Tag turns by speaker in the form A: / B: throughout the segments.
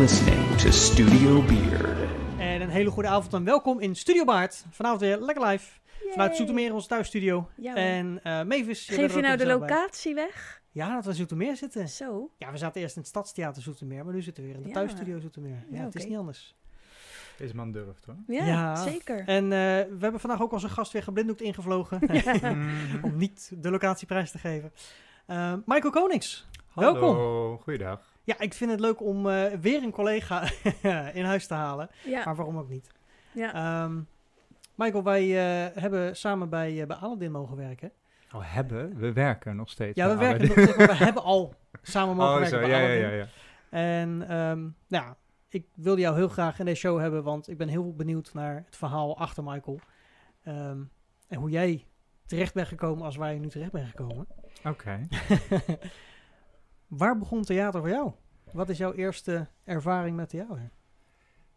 A: listening to Studio Beard.
B: En een hele goede avond en welkom in Studio Baard. Vanavond weer lekker live. Vanuit Zoetermeer, onze thuisstudio.
C: Ja,
B: en eh Mavis... bent
C: Geef je nou de
B: bij.
C: locatie weg?
B: Ja, dat we in Zoetermeer zitten.
C: Zo.
B: Ja, we zaten eerst in het Stadstheater Zoetermeer, maar nu zitten we weer in de
C: Ja.
B: thuisstudio Zoetermeer. Ja,
C: Ja,
B: het is niet anders.
D: Deze man durft hoor.
C: Ja,
B: Ja.
C: zeker.
B: En eh, we hebben vandaag ook onze gast weer geblinddoekt ingevlogen. om niet de locatieprijs te geven. Eh, Michael Konings, welkom.
D: Hallo, goeiedag.
B: Ja, ik vind het leuk om eh, weer een collega in huis te halen.
C: ja,
B: Maar waarom ook niet?
C: ja.
B: Ehm, Michael, wij eh, hebben samen bij, eh, bij Aladdin mogen werken.
D: Oh, hebben? We werken nog steeds.
B: Ja, we werken nog,
D: Aladdin.
B: maar, we hebben al samen mogen
D: Oh,
B: werken
D: zo,
B: bij
D: ja, ja,
B: Aladdin.
D: ja, ja.
B: En ehm, nou ja, ik wilde jou heel graag in deze show hebben, want ik ben heel benieuwd naar het verhaal achter Michael. Ehm, en hoe jij terecht bent gekomen als waar je nu terecht bent gekomen.
D: Oké.
B: waar begon theater voor jou? Wat is jouw eerste ervaring met theater?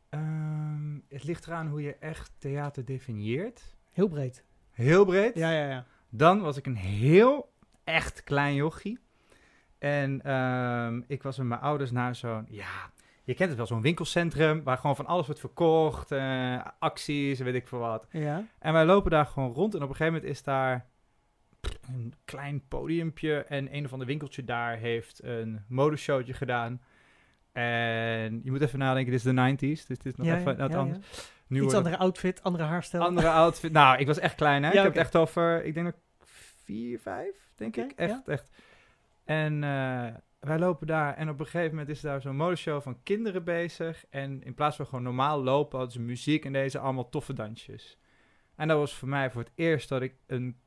D: Ehm, het ligt eraan hoe je echt theater definieert.
B: Heel breed.
D: Heel breed.
B: Ja, ja, ja.
D: Dan was ik een heel echt klein jochie. En ehm, ik was met mijn ouders naar zo'n, ja, je kent het wel, zo'n winkelcentrum waar gewoon van alles wordt verkocht, eh, acties, weet ik veel wat.
B: Ja,
D: En wij lopen daar gewoon rond en op een gegeven moment is daar een klein podiumpje en een of ander winkeltje daar heeft een modeshowtje gedaan. En je moet even nadenken, dit is de 90s, dus dit is nog
B: ja,
D: even
B: ja,
D: anders. Nu
B: Iets andere outfit, andere haarstijl.
D: andere outfit. Nou, ik was echt klein, hè? Ik heb het echt over, ik denk dat vier, vijf, denk ik. Echt, echt. En eh, wij lopen daar en op een gegeven moment is daar zo'n modeshow van kinderen bezig. En in plaats van gewoon normaal lopen, hadden ze muziek en deze allemaal toffe dansjes. En dat was voor mij voor het eerst dat ik een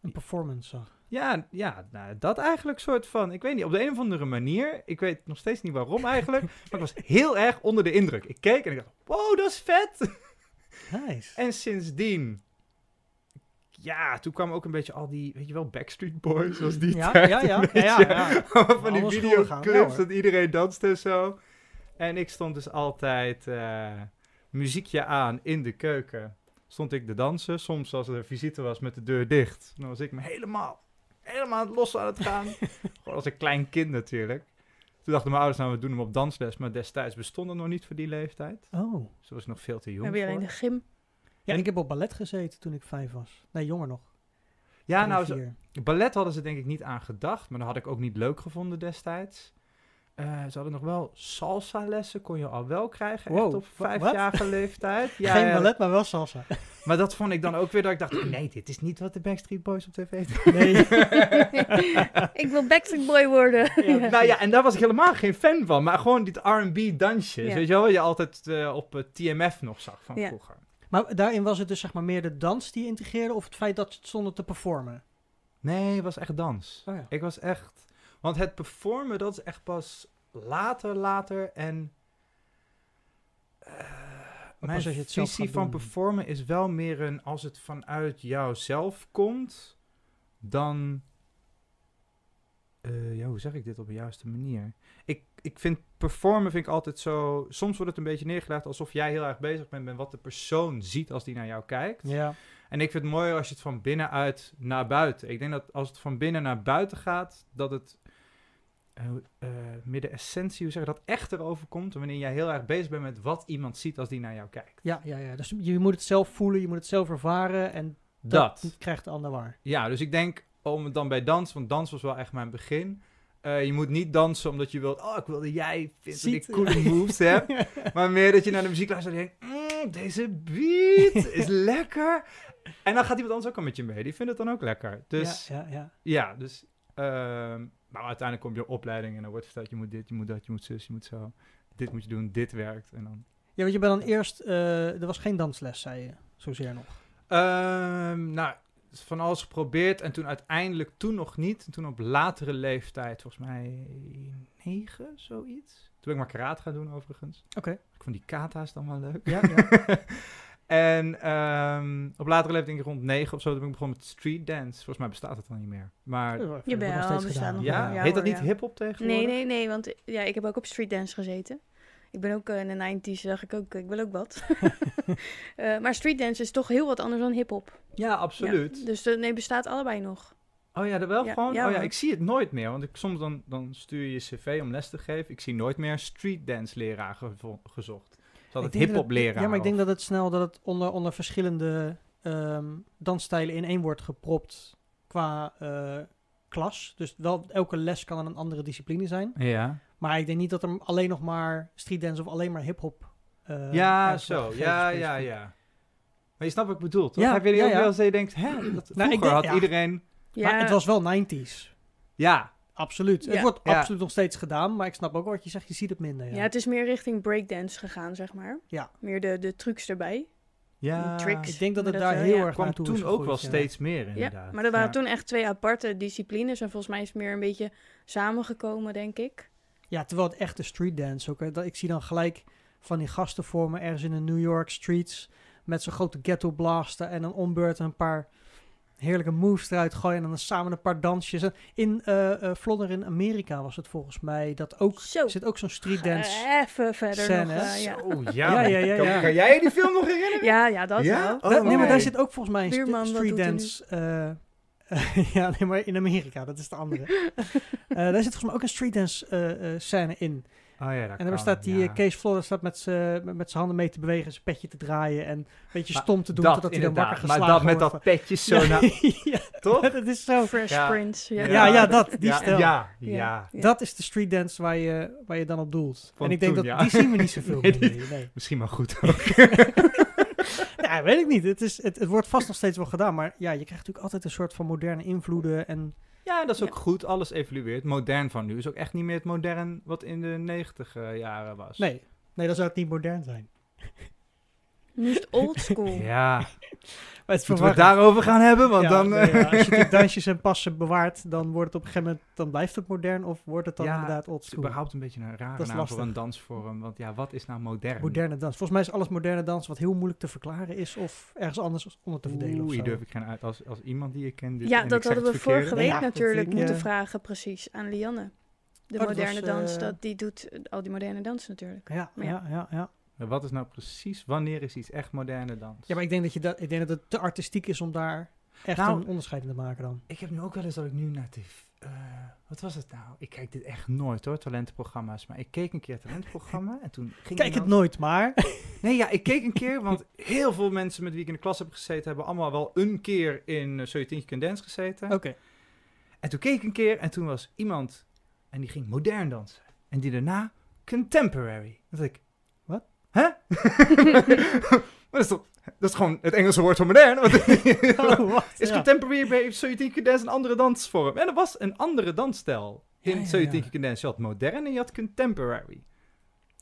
B: Een performance zag.
D: ja, ja nou, dat eigenlijk soort van. Ik weet niet, op de een of andere manier. Ik weet nog steeds niet waarom eigenlijk. maar ik was heel erg onder de indruk. Ik keek en ik dacht, wow, dat is vet.
B: Nice.
D: en sindsdien. Ja, toen kwam ook een beetje al die, weet je wel, Backstreet Boys, was die
B: Ja,
D: tijd,
B: ja, ja, ja, ja,
D: van die videoclips, dat iedereen danste en zo. En ik stond dus altijd eh, muziekje aan in de keuken. Stond ik te dansen. Soms als er visite was met de deur dicht. Dan was ik me helemaal, helemaal los aan het gaan. Gewoon als een klein kind natuurlijk. Toen dachten mijn ouders, nou we doen hem op dansles. Maar destijds bestond het nog niet voor die leeftijd.
B: Oh.
D: Dus dat was nog veel te jong
C: hebben
D: voor.
C: alleen de gym.
B: Ja, ik heb op ballet gezeten toen ik vijf was. Nee, jonger nog.
D: Ja, nou, zo- ballet hadden ze denk ik niet aan gedacht. Maar dat had ik ook niet leuk gevonden destijds. Eh, ze hadden nog wel salsa lessen, kon je al wel krijgen, echt op vijfjarige leeftijd. Ja,
B: Geen ballet, maar wel salsa.
D: Maar dat vond ik dan ook weer dat ik dacht, nee, dit is niet wat de Backstreet Boys op tv doen.
B: Nee.
C: ik wil Backstreet Boy worden.
B: Ja,
D: nou ja, en daar was ik helemaal geen fan van. Maar gewoon dit R&B dansjes,
C: Ja.
D: weet je wel, wat je altijd eh, op eh, TMF nog zag van
C: Ja.
D: vroeger.
B: Maar daarin was het dus zeg maar meer de dans die je integreerde of het feit dat ze het stonden te performen?
D: Nee, het was echt dans.
B: Oh ja.
D: Ik was echt... Want het performen, dat is echt pas later, later en... eh, mijn
B: als je het
D: visie van performen is wel meer een... Als het vanuit jouzelf komt, dan... eh, ja, hoe zeg ik dit op de juiste manier? Ik, ik vind performen vind ik altijd zo... Soms wordt het een beetje neergelegd alsof jij heel erg bezig bent met wat de persoon ziet als die naar jou kijkt.
B: Ja.
D: En ik vind het mooi als je het van binnenuit naar buiten. Ik denk dat als het van binnen naar buiten gaat, dat het eh, eh, meer de essentie, hoe zeg je dat, echt erover komt. Wanneer jij heel erg bezig bent met wat iemand ziet als die naar jou kijkt.
B: Ja, ja, ja. Dus je moet het zelf voelen, je moet het zelf ervaren en dat,
D: Dat.
B: krijgt de ander waar.
D: Ja, dus ik denk om het dan bij dans, want dans was wel echt mijn begin. Eh, je moet niet dansen omdat je wilt, oh, ik wilde jij vindt dat ik coole moves heb. Maar meer dat je naar de muziek luistert en denkt, "Mm, deze beat is lekker. En dan gaat iemand anders ook al met je mee. Die vindt het dan ook lekker. Dus
B: ja, ja, ja.
D: Ja, dus... ehm maar uiteindelijk kom je op opleiding en dan wordt verteld... je moet dit, je moet dat, je moet zus, je moet zo. Dit moet je doen, dit werkt. En dan...
B: Ja, want je bent dan eerst, eh, er was geen dansles, zei je, zozeer nog.
D: Ehm, nou, van alles geprobeerd en toen uiteindelijk toen nog niet. En toen op latere leeftijd, volgens mij negen, zoiets. Toen ben ik maar karate gaan doen overigens.
B: Oké.
D: Ik vond die kata's dan wel leuk.
B: Ja, ja.
D: en ehm, op latere leeftijd, denk ik rond negen of zo, toen ben ik begonnen met street dance. Volgens mij bestaat het dan niet meer. Maar
B: Dat wordt
C: Jawel,
B: nog steeds
C: bestaat
B: gedaan.
C: nog
D: ja, heet dat niet
C: ja.
D: hip-hop tegenwoordig?
C: Nee, nee, nee, want ja, ik heb ook op street dance gezeten. Ik ben ook eh, in de 90s, zag ik ook, ik wil ook wat. Eh, maar street dance is toch heel wat anders dan hip-hop.
D: Ja, absoluut.
C: Ja, dus eh, nee, bestaat allebei nog.
D: Oh ja, dat wel
C: Ja,
D: gewoon?
C: ja,
D: oh ja, ik zie het nooit meer. Want ik, soms dan, dan stuur je je cv om les te geven. Ik zie nooit meer street dance leraar gevo- gezocht. Het
B: Ik
D: hip-hop leraar.
B: Ja, maar ik denk dat het snel dat het onder, onder verschillende ehm, dansstijlen in één wordt gepropt qua eh, klas. Dus wel elke les kan een andere discipline zijn.
D: Ja,
B: Maar ik denk niet dat er alleen nog maar street dance of alleen maar hip-hop. eh,
D: ja zo. Ja, ja, ja. Maar je snapt wat ik bedoel, toch?
B: Ja,
D: Heb je die
B: ja,
D: ook
B: ja.
D: wel eens dat je denkt, hè? Dat,
B: ik
D: vroeger
B: denk-
D: had
B: ja.
D: iedereen...
C: Ja,
B: Maar het was wel 90s.
D: Ja,
B: Absoluut. Het wordt
D: Ja.
B: absoluut nog steeds gedaan, maar ik snap ook wat je zegt, je ziet het minder. Ja,
C: ja, het is meer richting breakdance gegaan, zeg maar.
B: Ja.
C: Meer de, de trucs erbij.
D: ja.
C: tricks.
B: ik denk dat het
C: dat
B: daar
C: wel,
B: heel
C: ja.
B: erg
D: kwam toen
B: is
D: ook wel steeds meer, inderdaad.
C: Ja, maar dat waren
D: Ja.
C: toen echt twee aparte disciplines. En volgens mij is het meer een beetje samengekomen, denk ik.
B: Ja, terwijl het echte street dance ook. Hè, dat, ik zie dan gelijk van die gasten vormen ergens in de New York streets met zo'n grote ghetto blaster en dan ombeurt een paar heerlijke moves eruit gooien en dan samen een paar dansjes. In eh eh Flodder in Amerika was het volgens mij dat ook
C: Zo.
B: zit ook zo'n street dance.
C: Eh, Even verder
B: scène,
C: nog. eh, ja.
D: Oh,
B: Ja, ja, ja,
D: Kan,
B: ja.
D: kan jij je die film nog herinneren?
C: Ja, ja, dat
D: Ja?
C: wel.
D: Oh,
B: Da- nee, maar daar zit ook volgens mij een
C: Buurman,
B: street dance. eh, ja, nee, maar in Amerika, dat is de andere. Eh, daar zit volgens mij ook een street dance eh, eh, scène in.
D: Oh ja, dat
B: En dan
D: kan,
B: staat die
D: ja.
B: eh, Kees Flodder staat met zijn zijn handen mee te bewegen, zijn petje te draaien en een beetje
D: Maar
B: stom te doen
D: dat
B: totdat hij dan wakker
D: Maar
B: geslagen
D: dat met dat petje zo
B: ja,
D: naar...
B: ja,
D: Toch?
B: dat is zo.
C: Fresh
D: Ja.
C: Prince. Ja,
B: Ja, ja, dat, die
D: ja,
B: stijl.
D: Ja,
C: Ja.
D: ja.
C: Ja.
B: Dat is de street dance waar je, waar je dan op doelt.
D: Van
B: en ik denk
D: toen,
B: dat
D: ja.
B: die zien we niet zoveel
D: Nee,
B: meer. Nee.
D: Misschien maar goed.
B: Ja, weet ik niet. Het, is, het, het wordt vast nog steeds wel gedaan, maar ja, je krijgt natuurlijk altijd een soort van moderne invloeden en
D: Ja, dat is ook
C: Ja.
D: goed. Alles evolueert. Modern van nu is ook echt niet meer het modern wat in de negentig eh, jaren was.
B: nee, nee, dan zou het niet modern zijn.
C: Nu is het old school.
D: Ja,
B: Maar het is
D: moeten we het daarover gaan hebben? Want
B: Ja,
D: dan...
B: nee,
D: eh,
B: ja, als je die dansjes en passen bewaart, dan wordt het op een gegeven moment, dan blijft het modern of wordt het dan
D: Ja,
B: inderdaad old
D: Het überhaupt een beetje een rare
B: Dat is
D: naam
B: lastig.
D: voor een dansvorm. Want ja, wat is nou modern?
B: Moderne dans. Volgens mij is alles moderne dans wat heel moeilijk te verklaren is of ergens anders onder te verdelen.
D: Oeh, durf ik geen uit. Als, als iemand die ik ken... dit-
C: Ja,
D: en
C: dat hadden we
D: verkeerde-
C: vorige week natuurlijk
B: ik,
C: moeten
B: eh,
C: vragen, precies, aan Lianne. De
B: Oh, dat
C: moderne
B: was,
C: dans,
B: eh,
C: dat, die doet eh, al die moderne dans natuurlijk.
B: Ja,
C: Maar
B: ja,
C: ja.
B: ja, ja.
D: Maar Wat is nou precies... Wanneer is iets echt moderne dans?
B: Ja, maar ik denk dat, je dat, ik denk dat het te artistiek is om daar echt
D: Nou,
B: een onderscheid in te maken dan.
D: Ik heb nu ook wel eens dat ik nu naar tv... eh, wat was het nou? Ik kijk dit echt nooit hoor, talentenprogramma's. Maar ik keek een keer het talentenprogramma en toen ging
B: Kijk het nooit, maar...
D: Nee, ja, ik keek een keer, want heel veel mensen met wie ik in de klas heb gezeten... hebben allemaal wel een keer in uh, Zul je dance gezeten.
B: Oké.
D: En toen keek ik een keer en toen was iemand... en die ging modern dansen. En die daarna contemporary. Dat ik... Hè? Maar dat is toch... Dat is gewoon het Engelse woord voor modern. Wat-
B: Oh, wat?
D: is
B: Ja.
D: contemporary bij Zul je tientje kunnen dance een andere dansvorm? En er was een andere dansstijl in
B: Ja, ja,
D: Zul je
B: ja.
D: tientje kunnen dance. Je had modern en je had contemporary.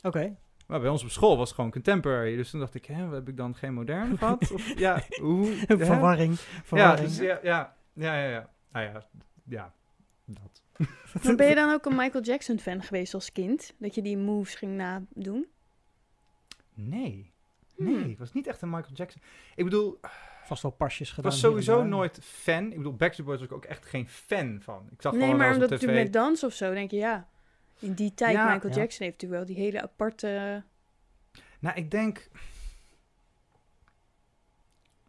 B: Oké.
D: Maar bij ons op school was het gewoon contemporary. Dus toen dacht ik, hè, heb ik dan geen modern gehad? Of ja, hoe? hè?
B: Verwarring.
D: Ja,
B: Verwarring.
D: dus ja, ja, ja, ja, ja. Nou ja, ja, dat.
C: Maar ben je dan ook een Michael Jackson fan geweest als kind? Dat je die moves ging nadoen?
D: Nee. Nee,
C: Hmm.
D: ik was niet echt een Michael Jackson. Ik bedoel,
B: Vast wel pasjes
D: ik
B: gedaan.
D: was sowieso nooit fan. Ik bedoel, Backstreet Boys was ik ook echt geen fan van. Ik zag
C: Nee, maar omdat je met dans of zo denk je, ja. In die tijd,
D: Ja.
C: Michael
B: Ja.
C: Jackson heeft natuurlijk wel die hele aparte...
D: Nou, ik denk...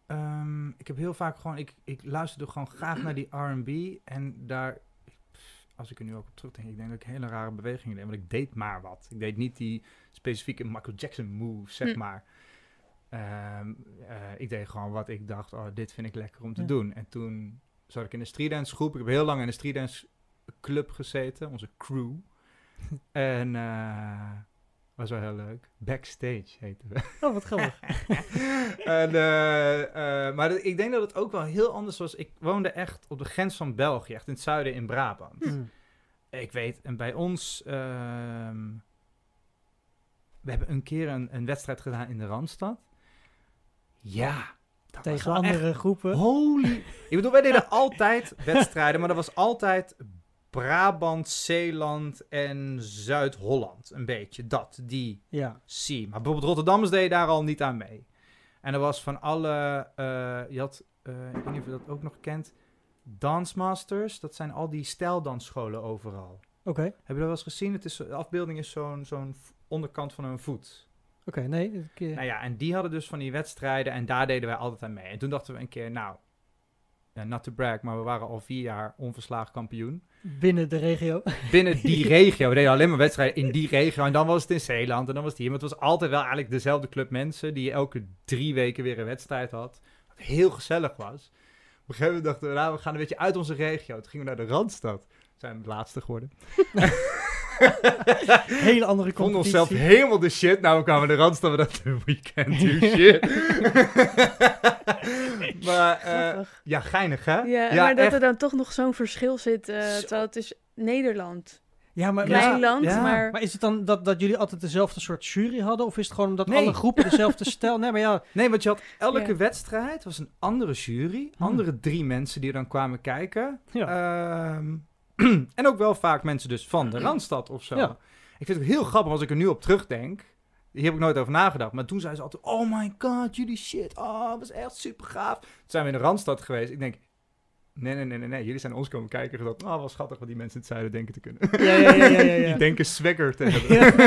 D: Ehm, ik heb heel vaak gewoon... Ik, ik luisterde gewoon graag naar die R&B. En daar... Als ik er nu ook op terugdenk, ik denk dat ik hele rare bewegingen deed. Want ik deed maar wat. Ik deed niet die specifieke Michael Jackson move, zeg
C: Hm.
D: maar. Ehm, eh, ik deed gewoon wat ik dacht, oh, dit vind ik lekker om te
B: Ja.
D: doen. En toen zat ik in de streetdance groep. Ik heb heel lang in de streetdance club gezeten, onze crew. en eh was wel heel leuk. Backstage heette we.
B: Oh, wat grappig.
D: en, eh, eh, maar ik denk dat het ook wel heel anders was. Ik woonde echt op de grens van België, echt in het zuiden in Brabant.
B: Hmm.
D: Ik weet, en bij ons... ehm, we hebben een keer een, een wedstrijd gedaan in de Randstad. Ja, dat
B: Tegen
D: echt
B: andere groepen.
D: Holy. Ik bedoel, wij deden altijd wedstrijden, maar dat was altijd Brabant, Zeeland en Zuid-Holland. Een beetje dat, die
B: Ja.
D: zie. Maar bijvoorbeeld Rotterdammers deden daar al niet aan mee. En er was van alle, eh, je had, eh, ik weet niet of je dat ook nog kent, Dansmasters. Dat zijn al die stijldansscholen overal.
B: Oké.
D: Heb je dat wel eens gezien? Het is, de afbeelding is zo'n zo'n onderkant van een voet.
B: Oké, nee. Eh,
D: Nou ja, en die hadden dus van die wedstrijden en daar deden wij altijd aan mee. En toen dachten we een keer, nou, not to brag, maar we waren al vier jaar onverslagen kampioen.
B: Binnen de regio.
D: Binnen die regio. We deden alleen maar wedstrijden in die regio. En dan was het in Zeeland en dan was het hier. Maar het was altijd wel eigenlijk dezelfde club mensen die elke drie weken weer een wedstrijd had. Wat heel gezellig was. Op een gegeven moment dachten we, nou, we gaan een beetje uit onze regio. Toen gingen we naar de Randstad. Zijn we het laatste geworden.
B: Hele andere competitie.
D: onszelf helemaal de shit. Nou, we kwamen de. We dachten, we can't do shit. maar, eh, ja, geinig hè?
C: Ja, maar dat er dan toch nog zo'n verschil zit. eh,
D: Zo.
C: terwijl het is Nederland.
B: Ja, maar,
C: Klein
B: maar,
C: land,
D: ja.
C: maar...
B: maar is het dan dat, dat jullie altijd dezelfde soort jury hadden? Of is het gewoon dat
D: Nee.
B: alle groepen dezelfde stijl? Nee, maar ja,
D: Nee, want je had elke
C: Ja.
D: wedstrijd was een andere jury.
B: Hmm.
D: Andere drie mensen die er dan kwamen kijken.
B: ja.
D: Ehm, en ook wel vaak mensen dus van de Randstad of zo.
B: Ja.
D: Ik vind het heel grappig als ik er nu op terugdenk. Hier heb ik nooit over nagedacht. Maar toen zei ze altijd, oh my god, jullie shit. Oh, dat was echt super gaaf. Toen zijn we in de Randstad geweest. Ik denk, nee, nee, nee, nee, nee. Jullie zijn ons komen kijken. en Gezegd, oh, wat schattig wat die mensen in het zuiden denken te kunnen.
B: ja, ja, ja, ja, ja, ja.
D: Die denken swagger te hebben.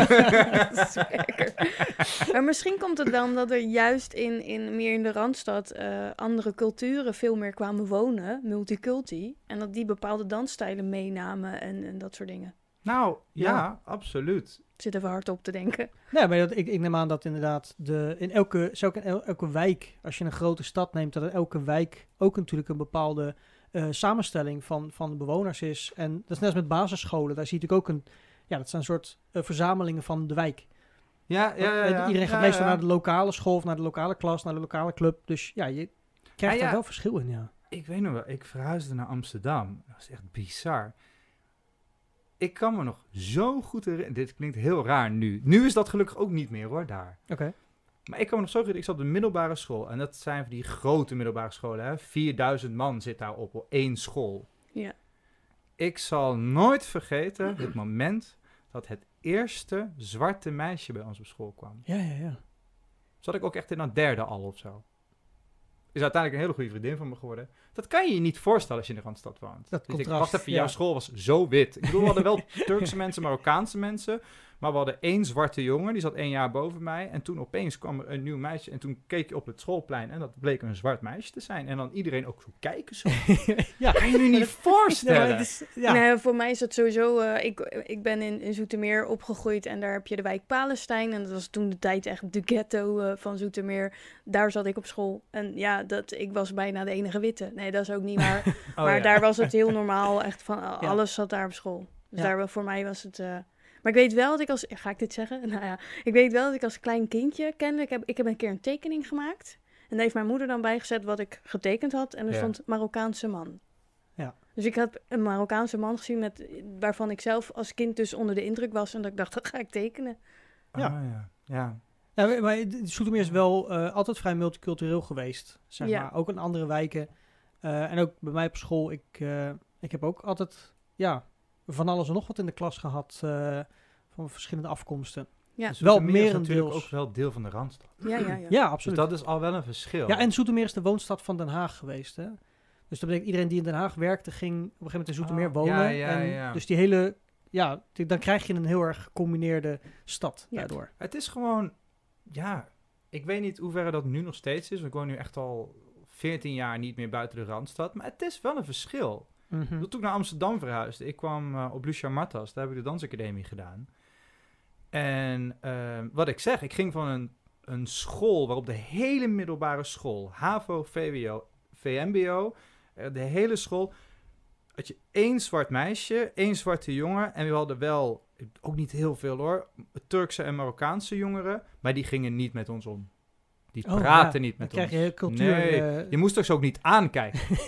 C: Dat lekker. maar misschien komt het wel omdat er juist in, in meer in de Randstad eh, andere culturen veel meer kwamen wonen, multiculti. En dat die bepaalde dansstijlen meenamen en, en dat soort dingen.
D: Nou, ja,
B: Ja.
D: absoluut.
C: Ik zit even hard op te denken.
B: Nee, maar dat, ik, ik neem aan dat inderdaad de, in elke, zo ook in el- elke wijk, als je een grote stad neemt, dat in elke wijk ook natuurlijk een bepaalde eh, samenstelling van, van de bewoners is. En dat is net als met basisscholen. Daar zie je natuurlijk ook een, ja, dat zijn een soort eh, verzamelingen van de wijk.
D: Ja, ja, ja.
B: Eh,
D: ja.
B: Iedereen gaat
D: Ja,
B: meestal naar de lokale school of naar de lokale klas, naar de lokale club. Dus ja, je krijgt
D: Ah,
B: daar wel verschil in, ja.
D: Ik weet nog wel, ik verhuisde naar Amsterdam. Dat was echt bizar. Ik kan me nog zo goed herinneren. Dit klinkt heel raar nu. Nu is dat gelukkig ook niet meer hoor, daar.
B: Oké.
D: Maar ik kan me nog zo herinneren, ik zat op de middelbare school. En dat zijn van die grote middelbare scholen. Hè? 4000 man zit daar op op één school.
C: Ja.
D: Ik zal nooit vergeten het moment dat het eerste zwarte meisje bij ons op school kwam.
B: Ja, ja, ja.
D: Zat ik ook echt in een derde al of zo. Is uiteindelijk een hele goede vriendin van me geworden. Dat kan je je niet voorstellen als je in de Randstad woont.
B: Dat
D: dus ik
B: contrast,
D: wacht even,
B: ja.
D: jouw school was zo wit. Ik bedoel, we hadden wel Turkse mensen, Marokkaanse mensen. Maar we hadden één zwarte jongen, die zat één jaar boven mij. En toen opeens kwam er een nieuw meisje. En toen keek je op het schoolplein en dat bleek een zwart meisje te zijn. En dan iedereen ook zo kijken zo.
B: ja.
D: Kan je je niet voorstellen?
B: Ja, is.
C: Nee, voor mij is het sowieso. eh, ik, ik ben in, in Zoetermeer opgegroeid en daar heb je de wijk Palestijn. En dat was toen de tijd echt de ghetto eh, van Zoetermeer. Daar zat ik op school. En ja, dat, ik was bijna de enige witte. Nee, dat is ook niet waar.
D: Oh,
C: maar
D: ja.
C: daar was het heel normaal. Echt van uh, alles zat daar op school. Dus
B: Ja.
C: daar voor mij was het. eh, Maar ik weet wel dat ik als. Ga ik dit zeggen? Nou ja, ik weet wel dat ik als klein kindje kende. Ik heb, ik heb een keer een tekening gemaakt. En daar heeft mijn moeder dan bijgezet wat ik getekend had. En er
D: Ja.
C: stond Marokkaanse man.
B: Ja.
C: Dus ik had een Marokkaanse man gezien met, waarvan ik zelf als kind dus onder de indruk was. En dat ik dacht, dat ga ik tekenen.
B: Ja.
D: Ah, ja. ja.
B: Ja, maar- Zoetermeer is wel eh, altijd vrij multicultureel geweest, zeg
C: Ja.
B: maar. Ook in andere wijken. Eh, en ook bij mij op school, ik, eh, ik heb ook altijd ja, van alles en nog wat in de klas gehad eh, van verschillende afkomsten.
C: Ja.
D: Dus
B: Wel
D: Zoetermeer is natuurlijk ook wel deel van de Randstad.
C: Ja, ja, ja.
B: Ja,
D: Dus
B: absoluut.
D: dat is al wel een verschil.
B: Ja, en Zoetermeer is de woonstad van Den Haag geweest. Hè? Dus dat betekent iedereen die in Den Haag werkte, ging op een gegeven moment in Zoetermeer
D: Oh,
B: wonen.
D: ja, ja,
B: en
D: ja.
B: Dus die hele, ja, die- dan krijg je een heel erg gecombineerde stad
C: Ja.
B: daardoor.
D: Het is gewoon, ja, ik weet niet hoe ver dat nu nog steeds is. want Ik woon nu echt al 14 jaar niet meer buiten de Randstad. Maar het is wel een verschil. Bedoel, Toen ik naar Amsterdam verhuisde, ik kwam eh, op Lucia Martas, daar heb ik de dansacademie gedaan. En ehm, wat ik zeg, ik ging van een, een school waarop de hele middelbare school, HAVO, VWO, VMBO, eh, de hele school, had je één zwart meisje, één zwarte jongen. En we hadden wel, ook niet heel veel hoor, Turkse en Marokkaanse jongeren, maar die gingen niet met ons om. Die
B: Oh,
D: praten
B: ja.
D: niet met
B: Dan krijg
D: ons.
B: je cultuur.
D: Nee,
B: eh,
D: je moest toch zo ook niet aankijken.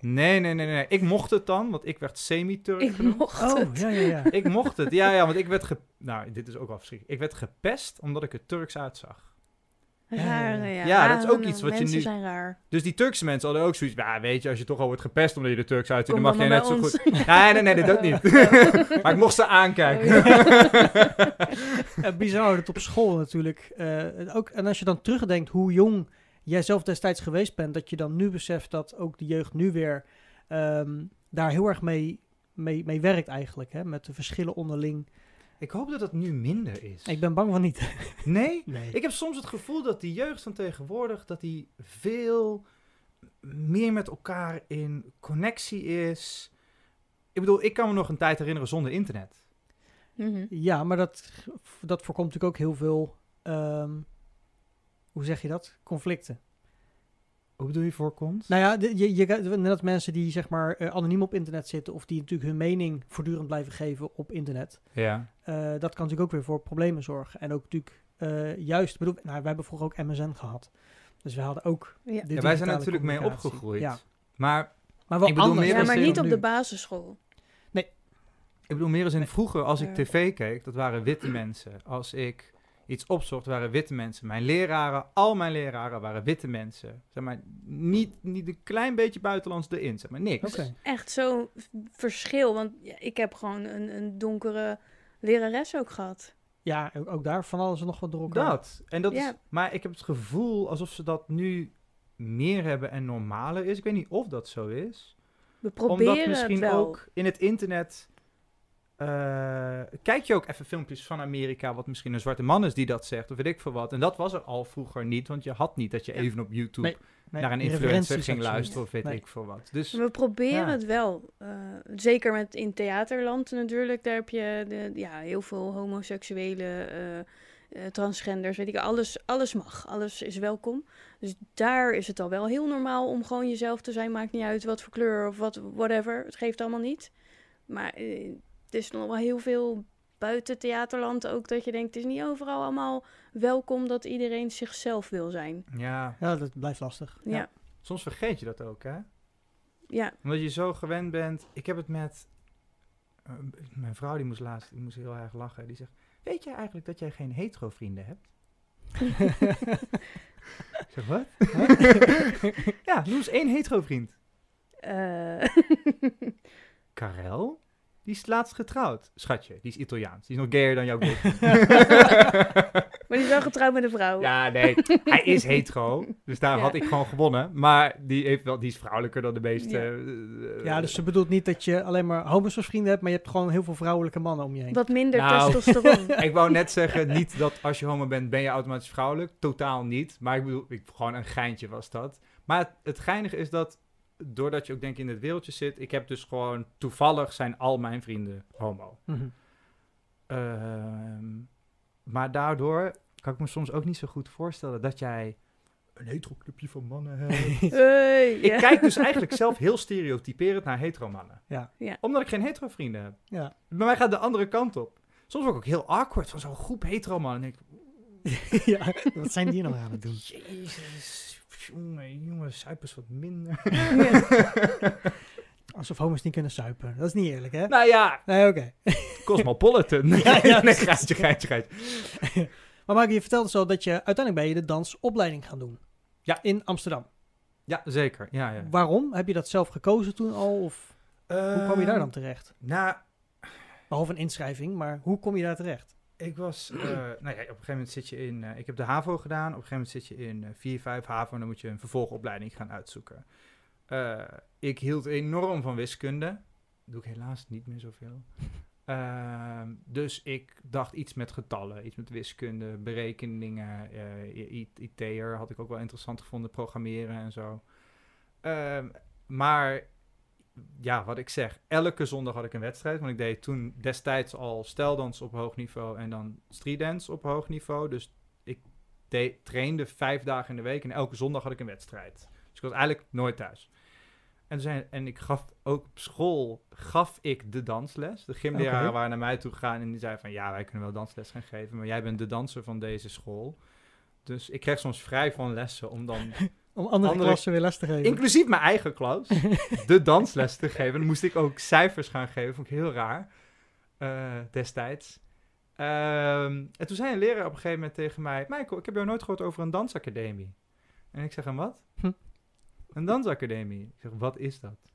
D: nee, nee, nee, nee. Ik mocht het dan, want ik werd semi-Turk
C: Ik
D: genoemd.
C: mocht
B: oh,
C: het.
B: ja, ja, ja.
D: Ik mocht het, ja, ja, want ik werd ge... Nou, dit is ook wel verschrikkelijk. Ik werd gepest omdat ik er Turks uitzag.
C: Raar, ja.
D: Ja, dat is ook
C: Ah,
D: iets wat je
C: mensen
D: nu-
C: zijn raar.
D: Dus die Turkse mensen hadden ook zoiets ja, weet je, als je toch al wordt gepest omdat je er Turks uitziet, dan mag jij net zo goed... Nee, nee, nee, dit ook niet. maar ik mocht ze aankijken.
C: Oh,
B: Ja, bizar dat op school natuurlijk. eh, ook, en als je dan terugdenkt hoe jong jij zelf destijds geweest bent, dat je dan nu beseft dat ook de jeugd nu weer ehm, daar heel erg mee, mee, mee werkt eigenlijk. Hè, met de verschillen onderling.
D: Ik hoop dat dat nu minder is.
B: Ik ben bang van niet.
D: Nee?
B: Nee.
D: Ik heb soms het gevoel dat die jeugd van tegenwoordig, dat die veel meer met elkaar in connectie is. Ik bedoel, ik kan me nog een tijd herinneren zonder internet.
C: Mhm.
B: Ja, maar dat, dat voorkomt natuurlijk ook heel veel, ehm, hoe zeg je dat? Conflicten.
D: Hoe bedoel je voorkomt?
B: Nou ja, je, je, net dat mensen die zeg maar eh, anoniem op internet zitten of die natuurlijk hun mening voortdurend blijven geven op internet,
D: Ja.
B: eh, dat kan natuurlijk ook weer voor problemen zorgen. En ook natuurlijk eh, juist, bedoel, nou, wij hebben vroeger ook MSN gehad. Dus we hadden ook
C: Ja.
D: wij zijn natuurlijk mee opgegroeid.
B: Ja,
D: Maar
B: maar wel
D: Ik bedoel
B: anders.
D: meer
C: Ja, maar niet op
B: nu.
C: de basisschool.
D: ik bedoel meer als in vroeger, als ik tv keek, dat waren witte mensen. Als ik iets opzocht, waren witte mensen. Mijn leraren, al mijn leraren waren witte mensen. Zeg maar, niet, niet een klein beetje buitenlands erin, zeg maar, niks.
B: Oké.
C: Echt zo'n verschil. Want ik heb gewoon een, een donkere lerares ook gehad.
B: Ja, ook, ook daar van alles en nog wat door elkaar.
D: Dat. En dat
C: Ja.
D: is, maar ik heb het gevoel alsof ze dat nu meer hebben en normaler is. Ik weet niet of dat zo is.
C: We
D: Omdat
C: proberen
D: misschien
C: het wel.
D: ook in het internet. eh, kijk je ook even filmpjes van Amerika, wat misschien een zwarte man is die dat zegt, of weet ik veel wat. En dat was er al vroeger niet, want je had niet dat je
B: Ja.
D: even op YouTube
B: Nee, Nee,
D: naar een influencer ging luisteren, of weet
B: Nee.
D: ik veel wat. Dus
C: We proberen
D: Ja.
C: het wel. Eh, zeker met in theaterland natuurlijk. Daar heb je de, ja, heel veel homoseksuele, eh, eh, transgenders, weet ik alles, alles mag. Alles is welkom. Dus daar is het al wel heel normaal om gewoon jezelf te zijn. Maakt niet uit wat voor kleur of wat, whatever. Het geeft allemaal niet. Maar het is nog wel heel veel buiten theaterland ook dat je denkt, het is niet overal allemaal welkom dat iedereen zichzelf wil zijn.
D: ja,
B: Ja, dat blijft lastig.
C: Ja, ja.
D: soms vergeet je dat ook, hè?
C: ja.
D: Omdat je zo gewend bent. Ik heb het met. eh, mijn vrouw die moest laatst, die moest heel erg lachen. Die zegt: Weet jij eigenlijk dat jij geen hetero vrienden hebt? Ik zeg: Wat? ja, noem eens één hetero vriend.
C: Eh,
D: Karel? Die is laatst getrouwd. Schatje, die is Italiaans. Die is nog gayer dan jouw boyfriend.
C: maar die is wel getrouwd met een vrouw.
D: ja, nee. Hij is hetero. Dus daar
C: Ja.
D: had ik gewoon gewonnen. Maar die, heeft wel, die is vrouwelijker dan de meeste.
C: Ja.
D: eh,
B: Ja, dus ze bedoelt niet dat je alleen maar homo's als vrienden hebt, maar je hebt gewoon heel veel vrouwelijke mannen om je heen.
C: Wat minder
D: Nou.
C: testosteron.
D: Ik wou net zeggen, niet dat als je homo bent, ben je automatisch vrouwelijk. Totaal niet. Maar ik bedoel, ik, gewoon een geintje was dat. Maar het, het geinige is dat, doordat je ook denk ik in het wereldje zit, ik heb dus gewoon, toevallig zijn al mijn vrienden homo.
B: Mhm.
D: Ehm, maar daardoor kan ik me soms ook niet zo goed voorstellen dat jij een hetero clubje van mannen hebt.
C: Hey,
D: ik kijk dus eigenlijk zelf heel stereotyperend naar hetero mannen.
B: Ja.
C: Ja.
D: Omdat ik geen hetero vrienden heb.
B: Ja.
D: Bij mij gaat de andere kant op. Soms word ik ook heel awkward van zo'n groep hetero mannen. En denk ik,
B: ja, wat zijn die nou aan het doen?
D: Jezus, jongen, jongen, suipers wat minder.
B: Alsof homo's niet kunnen suipen. Dat is niet eerlijk, hè?
D: nou ja,
B: Nee, oké.
D: Cosmopolitan.
B: Ja, ja,
D: nee, geitje, geitje, geitje.
B: Maar Mark, je vertelde zo dat je uiteindelijk ben je de dansopleiding gaan doen.
D: Ja.
B: In Amsterdam.
D: Ja, zeker. Ja, ja.
B: Waarom? Heb je dat zelf gekozen toen al? Of hoe kwam je daar dan terecht?
D: Nou,
B: Behalve een inschrijving, maar hoe kom je daar terecht?
D: Ik was, eh, nou ja, op een gegeven moment zit je in, eh, ik heb de HAVO gedaan. Op een gegeven moment zit je in eh 4, 5 HAVO en dan moet je een vervolgopleiding gaan uitzoeken. Eh, ik hield enorm van wiskunde. Dat doe ik helaas niet meer zoveel. Ehm, dus ik dacht iets met getallen, iets met wiskunde, berekeningen. IT'er had ik ook wel interessant gevonden, programmeren en zo. Ehm, maar ja, wat ik zeg, elke zondag had ik een wedstrijd. Want ik deed toen destijds al steldans op hoog niveau en dan streetdance op hoog niveau. Dus ik deed, trainde vijf dagen in de week en elke zondag had ik een wedstrijd. Dus ik was eigenlijk nooit thuis. En, zei, en ik gaf ook op school gaf ik de dansles. De gymleraren waren naar mij toe gegaan en die zeiden van... ja, wij kunnen wel dansles gaan geven, maar jij bent de danser van deze school. Dus ik kreeg soms vrij van lessen om dan
B: Om andere,
D: Andere-
B: klassen weer les te geven.
D: inclusief mijn eigen klas, de dansles te geven. Dan moest ik ook cijfers gaan geven, vond ik heel raar eh, destijds. Ehm, en toen zei een leraar op een gegeven moment tegen mij... Michael, ik heb jou nooit gehoord over een dansacademie. En ik zeg, een wat?
B: Hm.
D: Een dansacademie. Ik zeg, wat is dat?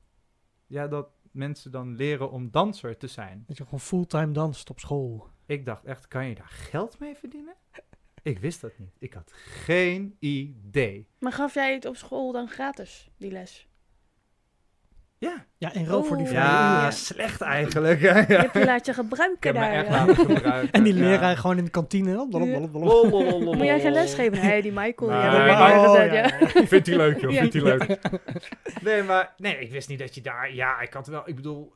D: Ja, dat mensen dan leren om danser te zijn.
B: Dat je gewoon fulltime danst op school.
D: Ik dacht echt, kan je daar geld mee verdienen? Ik wist dat niet. Ik had geen idee.
C: Maar gaf jij het op school dan gratis, die les?
D: Ja,
B: Ja, in ruil voor die
C: Oh.
B: vrije
D: ja
B: uren.
D: slecht eigenlijk. Hè?
C: Je
D: Ja.
C: hebt je laten
D: Ik
C: gebruiken daar.
D: echt
C: ja.
D: laten gebruiken.
B: En die
D: ja.
B: leraar gewoon in de kantine.
C: Moet jij geen les geven? Nee, die Michael.
D: Nee,
C: maar
B: oh,
C: gezet,
B: ja.
C: ja.
D: Vindt hij leuk, joh.
C: Ja.
D: Vindt hij leuk. Nee, maar nee, ik wist niet dat je daar... Ja, ik had wel... Ik bedoel,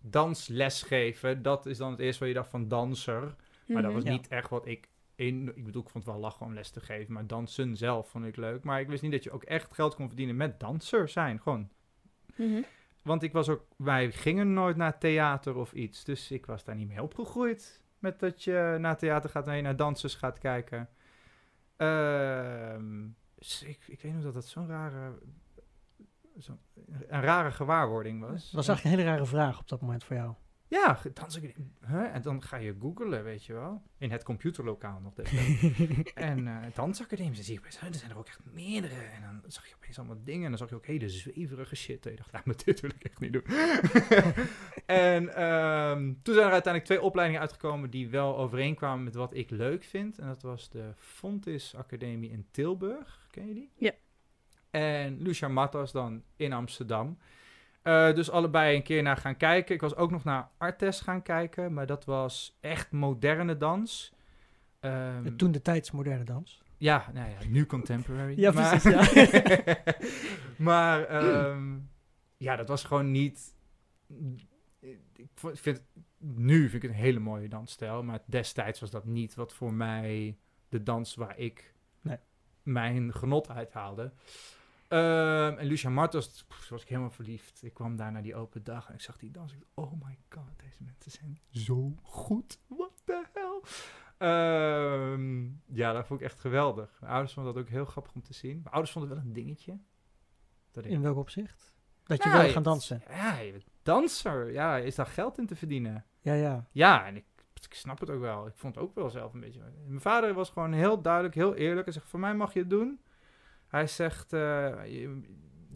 D: dansles geven, dat is dan het eerste wat je dacht van danser. Maar dat was
C: Mhm.
B: Ja.
D: niet echt wat ik... In, ik bedoel, ik vond het wel lachen om les te geven, maar dansen zelf vond ik leuk. Maar ik wist niet dat je ook echt geld kon verdienen met danser zijn, gewoon.
C: Mhm.
D: Want ik was ook, wij gingen nooit naar theater of iets. Dus ik was daar niet mee opgegroeid. Met dat je naar theater gaat en je naar dansers gaat kijken. Ehm, dus ik, ik weet nog dat dat zo'n rare, zo, een rare gewaarwording was.
B: Dat was eigenlijk een hele rare vraag op dat moment voor jou.
D: Ja, dansacademie. Huh? En dan ga je googlen, weet je wel. In het computerlokaal nog destijds. en eh dansacademie, dan zie je opeens, er zijn er ook echt meerdere. En dan zag je opeens allemaal dingen. En dan zag je ook hele zweverige shit. En je dacht, nou, maar dit wil ik echt niet doen. en ehm, toen zijn er uiteindelijk twee opleidingen uitgekomen die wel overeenkwamen met wat ik leuk vind. En dat was de Fontis Academie in Tilburg. Ken je die?
C: Ja.
D: En Lucia Matas dan in Amsterdam. Eh, dus allebei een keer naar gaan kijken. Ik was ook nog naar Artes gaan kijken, maar dat was echt moderne dans. Ehm,
B: Toen de tijds moderne dans.
D: ja, nou ja, nu contemporary.
B: Ja,
D: maar,
B: precies,
D: maar ehm, ja, dat was gewoon niet. Ik vind nu vind ik het een hele mooie dansstijl, maar destijds was dat niet wat voor mij de dans waar ik
B: Nee.
D: mijn genot uithaalde. Ehm, en Lucia Martos pff, was ik helemaal verliefd. Ik kwam daar naar die open dag en ik zag die dans. Ik dacht, oh my god, deze mensen zijn zo goed. What the hell? Ehm, ja, dat vond ik echt geweldig. Mijn ouders vonden dat ook heel grappig om te zien. Mijn ouders vonden het wel een dingetje. Dat ik,
B: In welk opzicht? Dat je wil gaan dansen.
D: ja, je bent danser. Ja, is daar geld in te verdienen?
B: Ja, ja.
D: Ja, en ik, ik snap het ook wel. Ik vond het ook wel zelf een beetje. Mijn vader was gewoon heel duidelijk, heel eerlijk. Hij zegt: Voor mij mag je het doen. Hij zegt: eh, je,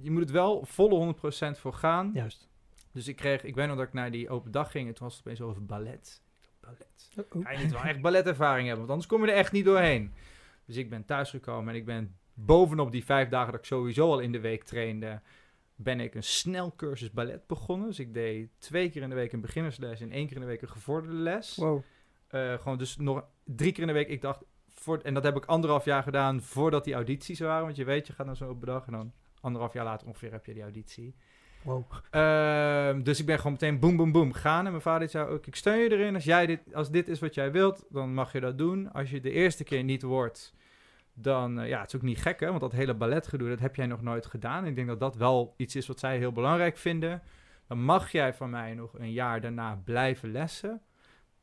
D: je moet het wel volle 100% voor gaan.
B: Juist.
D: Dus ik kreeg, ik weet nog dat ik naar die open dag ging. En toen was het opeens over ballet. Ballet.
B: Oh.
D: Je moet wel echt balletervaring hebben, want anders kom je er echt niet doorheen. Dus ik ben thuisgekomen en ik ben bovenop die vijf dagen dat ik sowieso al in de week trainde, ben ik een snelcursus ballet begonnen. Dus ik deed twee keer in de week een beginnersles en één keer in de week een gevorderde les.
B: Wow.
D: Eh, gewoon dus nog drie keer in de week. Ik dacht, voor, en dat heb ik anderhalf jaar gedaan voordat die audities waren. Want je weet, je gaat naar zo'n dag en dan anderhalf jaar later ongeveer heb je die auditie.
B: Wow.
D: Ehm, dus ik ben gewoon meteen boem, boem, boem gaan. En mijn vader zei ook, ik steun je erin. Als, jij dit, als dit is wat jij wilt, dan mag je dat doen. Als je de eerste keer niet wordt, dan... eh, ja, het is ook niet gek, hè. Want dat hele balletgedoe, dat heb jij nog nooit gedaan. Ik denk dat dat wel iets is wat zij heel belangrijk vinden. Dan mag jij van mij nog een jaar daarna blijven lessen.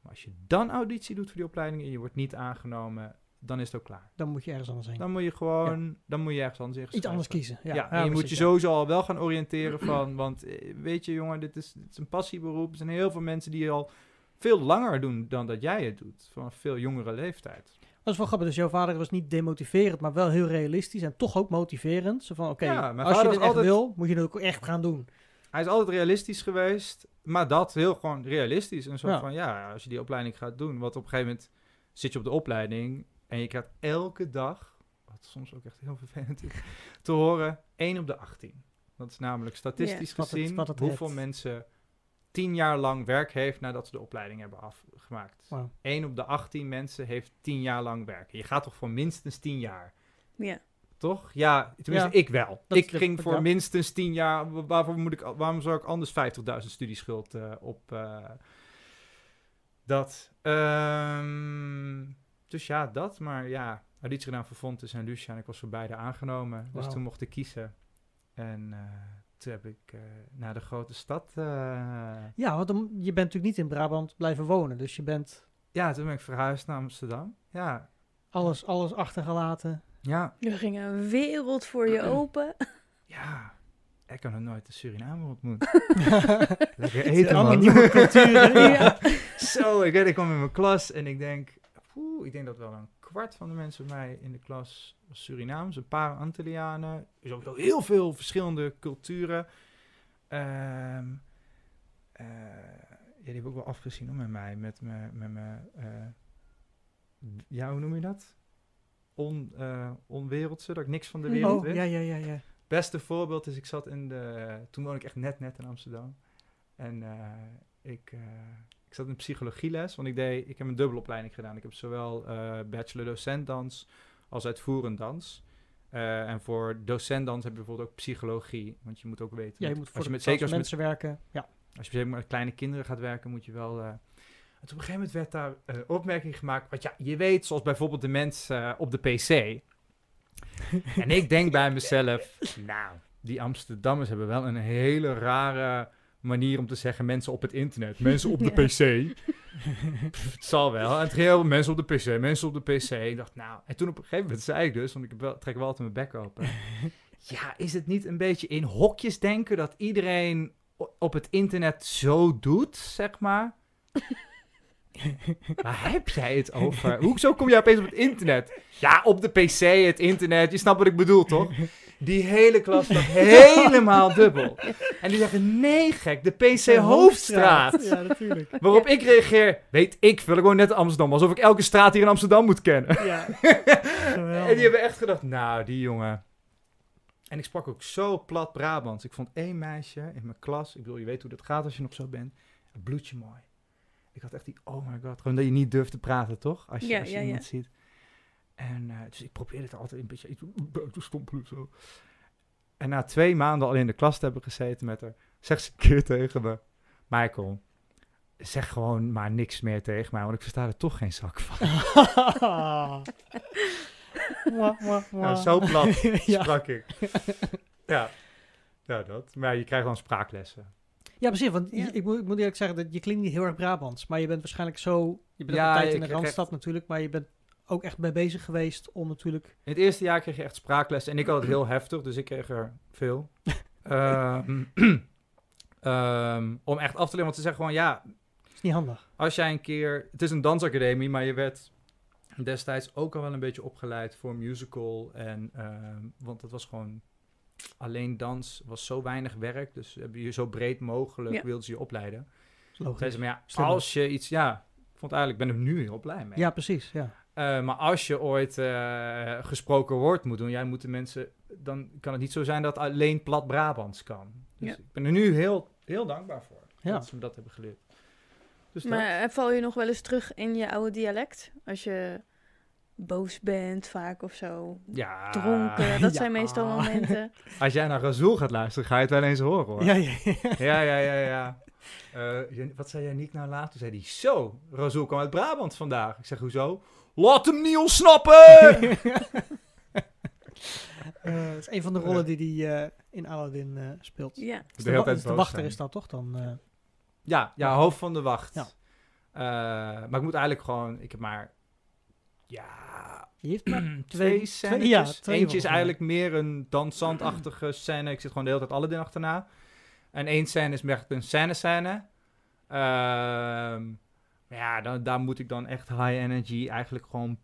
D: Maar als je dan auditie doet voor die opleiding en je wordt niet aangenomen, dan is het ook klaar.
B: Dan moet je ergens anders heen.
D: Dan moet je gewoon, dan moet je ergens anders
B: Iets anders kiezen.
D: Ja,
B: Ja,
D: en je moet je sowieso al wel gaan oriënteren van, want eh, weet je jongen, dit is, dit is een passieberoep. Er zijn heel veel mensen die al veel langer doen dan dat jij het doet, van een veel jongere leeftijd.
B: Dat is wel grappig. Dus jouw vader was niet demotiverend, maar wel heel realistisch en toch ook motiverend. Zo van, oké, als je dit echt
D: altijd-
B: wil, moet je het ook echt gaan doen.
D: Hij is altijd realistisch geweest, maar dat heel gewoon realistisch. Soort
B: Ja.
D: van, ja, als je die opleiding gaat doen, wat op een gegeven moment zit je op de opleiding en je krijgt elke dag, wat soms ook echt heel vervelend is, te horen 1 op de 18. Dat is namelijk statistisch
B: het-
D: gezien
B: het
D: hoeveel mensen 10 jaar lang werk heeft nadat ze de opleiding hebben afgemaakt.
B: Wauw.
D: 1 op de 18 mensen heeft 10 jaar lang werken. Je gaat toch voor minstens 10 jaar?
C: Ja.
D: Toch? Ja, tenminste,
B: Ja.
D: ik wel. Ik
B: de-
D: ging voor
B: ja.
D: minstens 10 jaar. wa- Waarvoor moet ik, waarom zou ik anders 50.000 studieschuld eh, op. eh, dat. Ehm, dus ja, dat. Maar ja, auditie gedaan voor Fontes en Lucia. En ik was voor beide aangenomen. Dus toen mocht ik kiezen. En eh, toen heb ik eh, naar de grote stad. eh,
B: Ja, want dan, je bent natuurlijk niet in Brabant blijven wonen. Dus je bent
D: ja, toen ben ik verhuisd naar Amsterdam. Ja,
B: alles, alles achtergelaten.
D: ja,
C: Er ging een wereld voor je open.
D: ja. Ik heb nog nooit een Surinamer ontmoet. Lekker eten,
B: allemaal
D: man.
B: nieuwe culturen.
C: Ja.
D: Zo, ik weet, ik kwam in mijn klas en ik denk, ik denk dat wel een kwart van de mensen bij mij in de klas was Surinaams, een paar Antillianen. Er wel heel veel verschillende culturen. Ehm, eh, ja, die heb ik ook wel afgezien hoor, met mij, met mijn, met mijn, eh, ja, hoe noem je dat? On, eh, onwereldse, dat ik niks van de wereld
B: Oh,
D: wist.
B: ja, ja, ja, ja.
D: beste voorbeeld is, ik zat in de... Toen woonde ik echt net net in Amsterdam. En ik, ik zat in psychologieles, want ik, deed, ik heb een dubbelopleiding gedaan. Ik heb zowel eh bachelor docent dans als uitvoerend dans. Eh, en voor docent dans heb je bijvoorbeeld ook psychologie. Want je moet ook weten...
B: Ja, je moet voor
D: als je
B: de
D: met, zeker als je met,
B: mensen werken. Ja.
D: als je met kleine kinderen gaat werken, moet je wel... eh, en toen op een gegeven moment werd daar eh, opmerking gemaakt. Want ja, je weet, zoals bijvoorbeeld de mensen eh, op de PC. en ik denk bij mezelf, nou, die Amsterdammers hebben wel een hele rare manier om te zeggen mensen op het internet. Mensen op de. PC. Pff, het zal wel. En het ging veel mensen op de PC, mensen op de PC. Ik dacht, nou, en toen op een gegeven moment zei ik dus, want ik wel, trek wel altijd mijn bek open. ja, is het niet een beetje in hokjes denken dat iedereen op het internet zo doet, zeg maar? Waar heb jij het over? Hoezo kom jij opeens op het internet? Ja, op de PC, het internet. Je snapt wat ik bedoel, toch? Die hele klas staat helemaal dubbel. En die zeggen, nee gek, de PC Hoofdstraat.
B: Ja, natuurlijk.
D: Waarop ik reageer, weet ik veel, ik woon net in Amsterdam. Alsof ik elke straat hier in Amsterdam moet kennen.
B: Ja.
D: en die hebben echt gedacht, nou, die jongen. En ik sprak ook zo plat Brabants. Ik vond één meisje in mijn klas, ik bedoel, je weet hoe dat gaat als je nog zo bent. Bloedje mooi. Ik had echt die, oh my god, gewoon dat je niet durft te praten, toch? Als je,
C: Ja,
D: als je
C: ja, ja.
D: iemand ziet. En eh, dus ik probeerde het altijd een beetje iets buiten stompelen zo. En na twee maanden al in de klas te hebben gezeten met haar, zegt ze een keer tegen me, Michael, zeg gewoon maar niks meer tegen mij, want ik versta er toch geen zak van.
B: Mwah, mwah,
D: Ja,
B: mwah.
D: zo plat
B: ja.
D: sprak ik. ja. ja, dat. Maar je krijgt dan spraaklessen.
B: Ja, precies. Want
C: Ja.
B: ik, moet, ik moet eerlijk zeggen, dat je klinkt niet heel erg Brabants. Maar je bent waarschijnlijk zo... Je bent
D: Ja,
B: een tijd in de Randstad natuurlijk. Maar je bent ook echt mee bezig geweest om natuurlijk...
D: In het eerste jaar kreeg je echt spraaklessen. En ik had het heel heftig, dus ik kreeg er veel. Ehm, ehm, om echt af te leren. Want ze zeggen gewoon, ja,
B: is niet handig.
D: als jij een keer... Het is een dansacademie, maar je werd destijds ook al wel een beetje opgeleid voor musical. En, ehm, want het was gewoon... Alleen dans was zo weinig werk. Dus hebben je zo breed mogelijk
C: Ja.
D: wilden ze je opleiden.
B: Dat is
D: Zeiden
B: logisch.
D: ze, maar ja, als je iets... Ja, ik vond eigenlijk... Ik ben er nu heel blij mee.
B: Ja, precies. Ja.
D: Eh, maar als je ooit eh, gesproken woord moet doen, jij moet de mensen, dan kan het niet zo zijn dat alleen plat Brabants kan. Dus
C: Ja.
D: ik ben er nu heel, heel dankbaar voor
B: Ja.
D: dat ze me dat hebben geleerd. Dus.
C: Maar eh, val je nog wel eens terug in je oude dialect? Als je boos bent vaak of zo.
D: ja,
C: Dronken, dat zijn meestal momenten.
D: als jij naar Razul gaat luisteren, ga je het wel eens horen hoor.
B: Ja, ja, ja.
D: ja, ja, ja. ja. Eh, wat zei Janiek nou later? Toen zei hij, zo, Razul kwam uit Brabant vandaag. Ik zeg, hoezo? Laat hem niet ontsnappen!
B: Eh, dat is een van de rollen die hij eh, in Aladdin eh, speelt.
C: Ja.
B: Dus
D: De hele
B: wa-
D: tijd
B: dus de wachter
D: zijn.
B: is dat toch dan? eh,
D: Ja, ja, hoofd van de wacht.
B: Ja.
D: Eh, maar ik moet eigenlijk gewoon, ik heb maar, ja,
B: je heeft maar
D: twee
B: twee-
D: scènes.
B: ja, twee
D: Eentje is eigenlijk meer een dansantachtige scène. Ik zit gewoon de hele tijd Aladdin achterna. En één scène is echt een scène-scène. Ehm, maar ja, dan, daar moet ik dan echt high energy eigenlijk gewoon...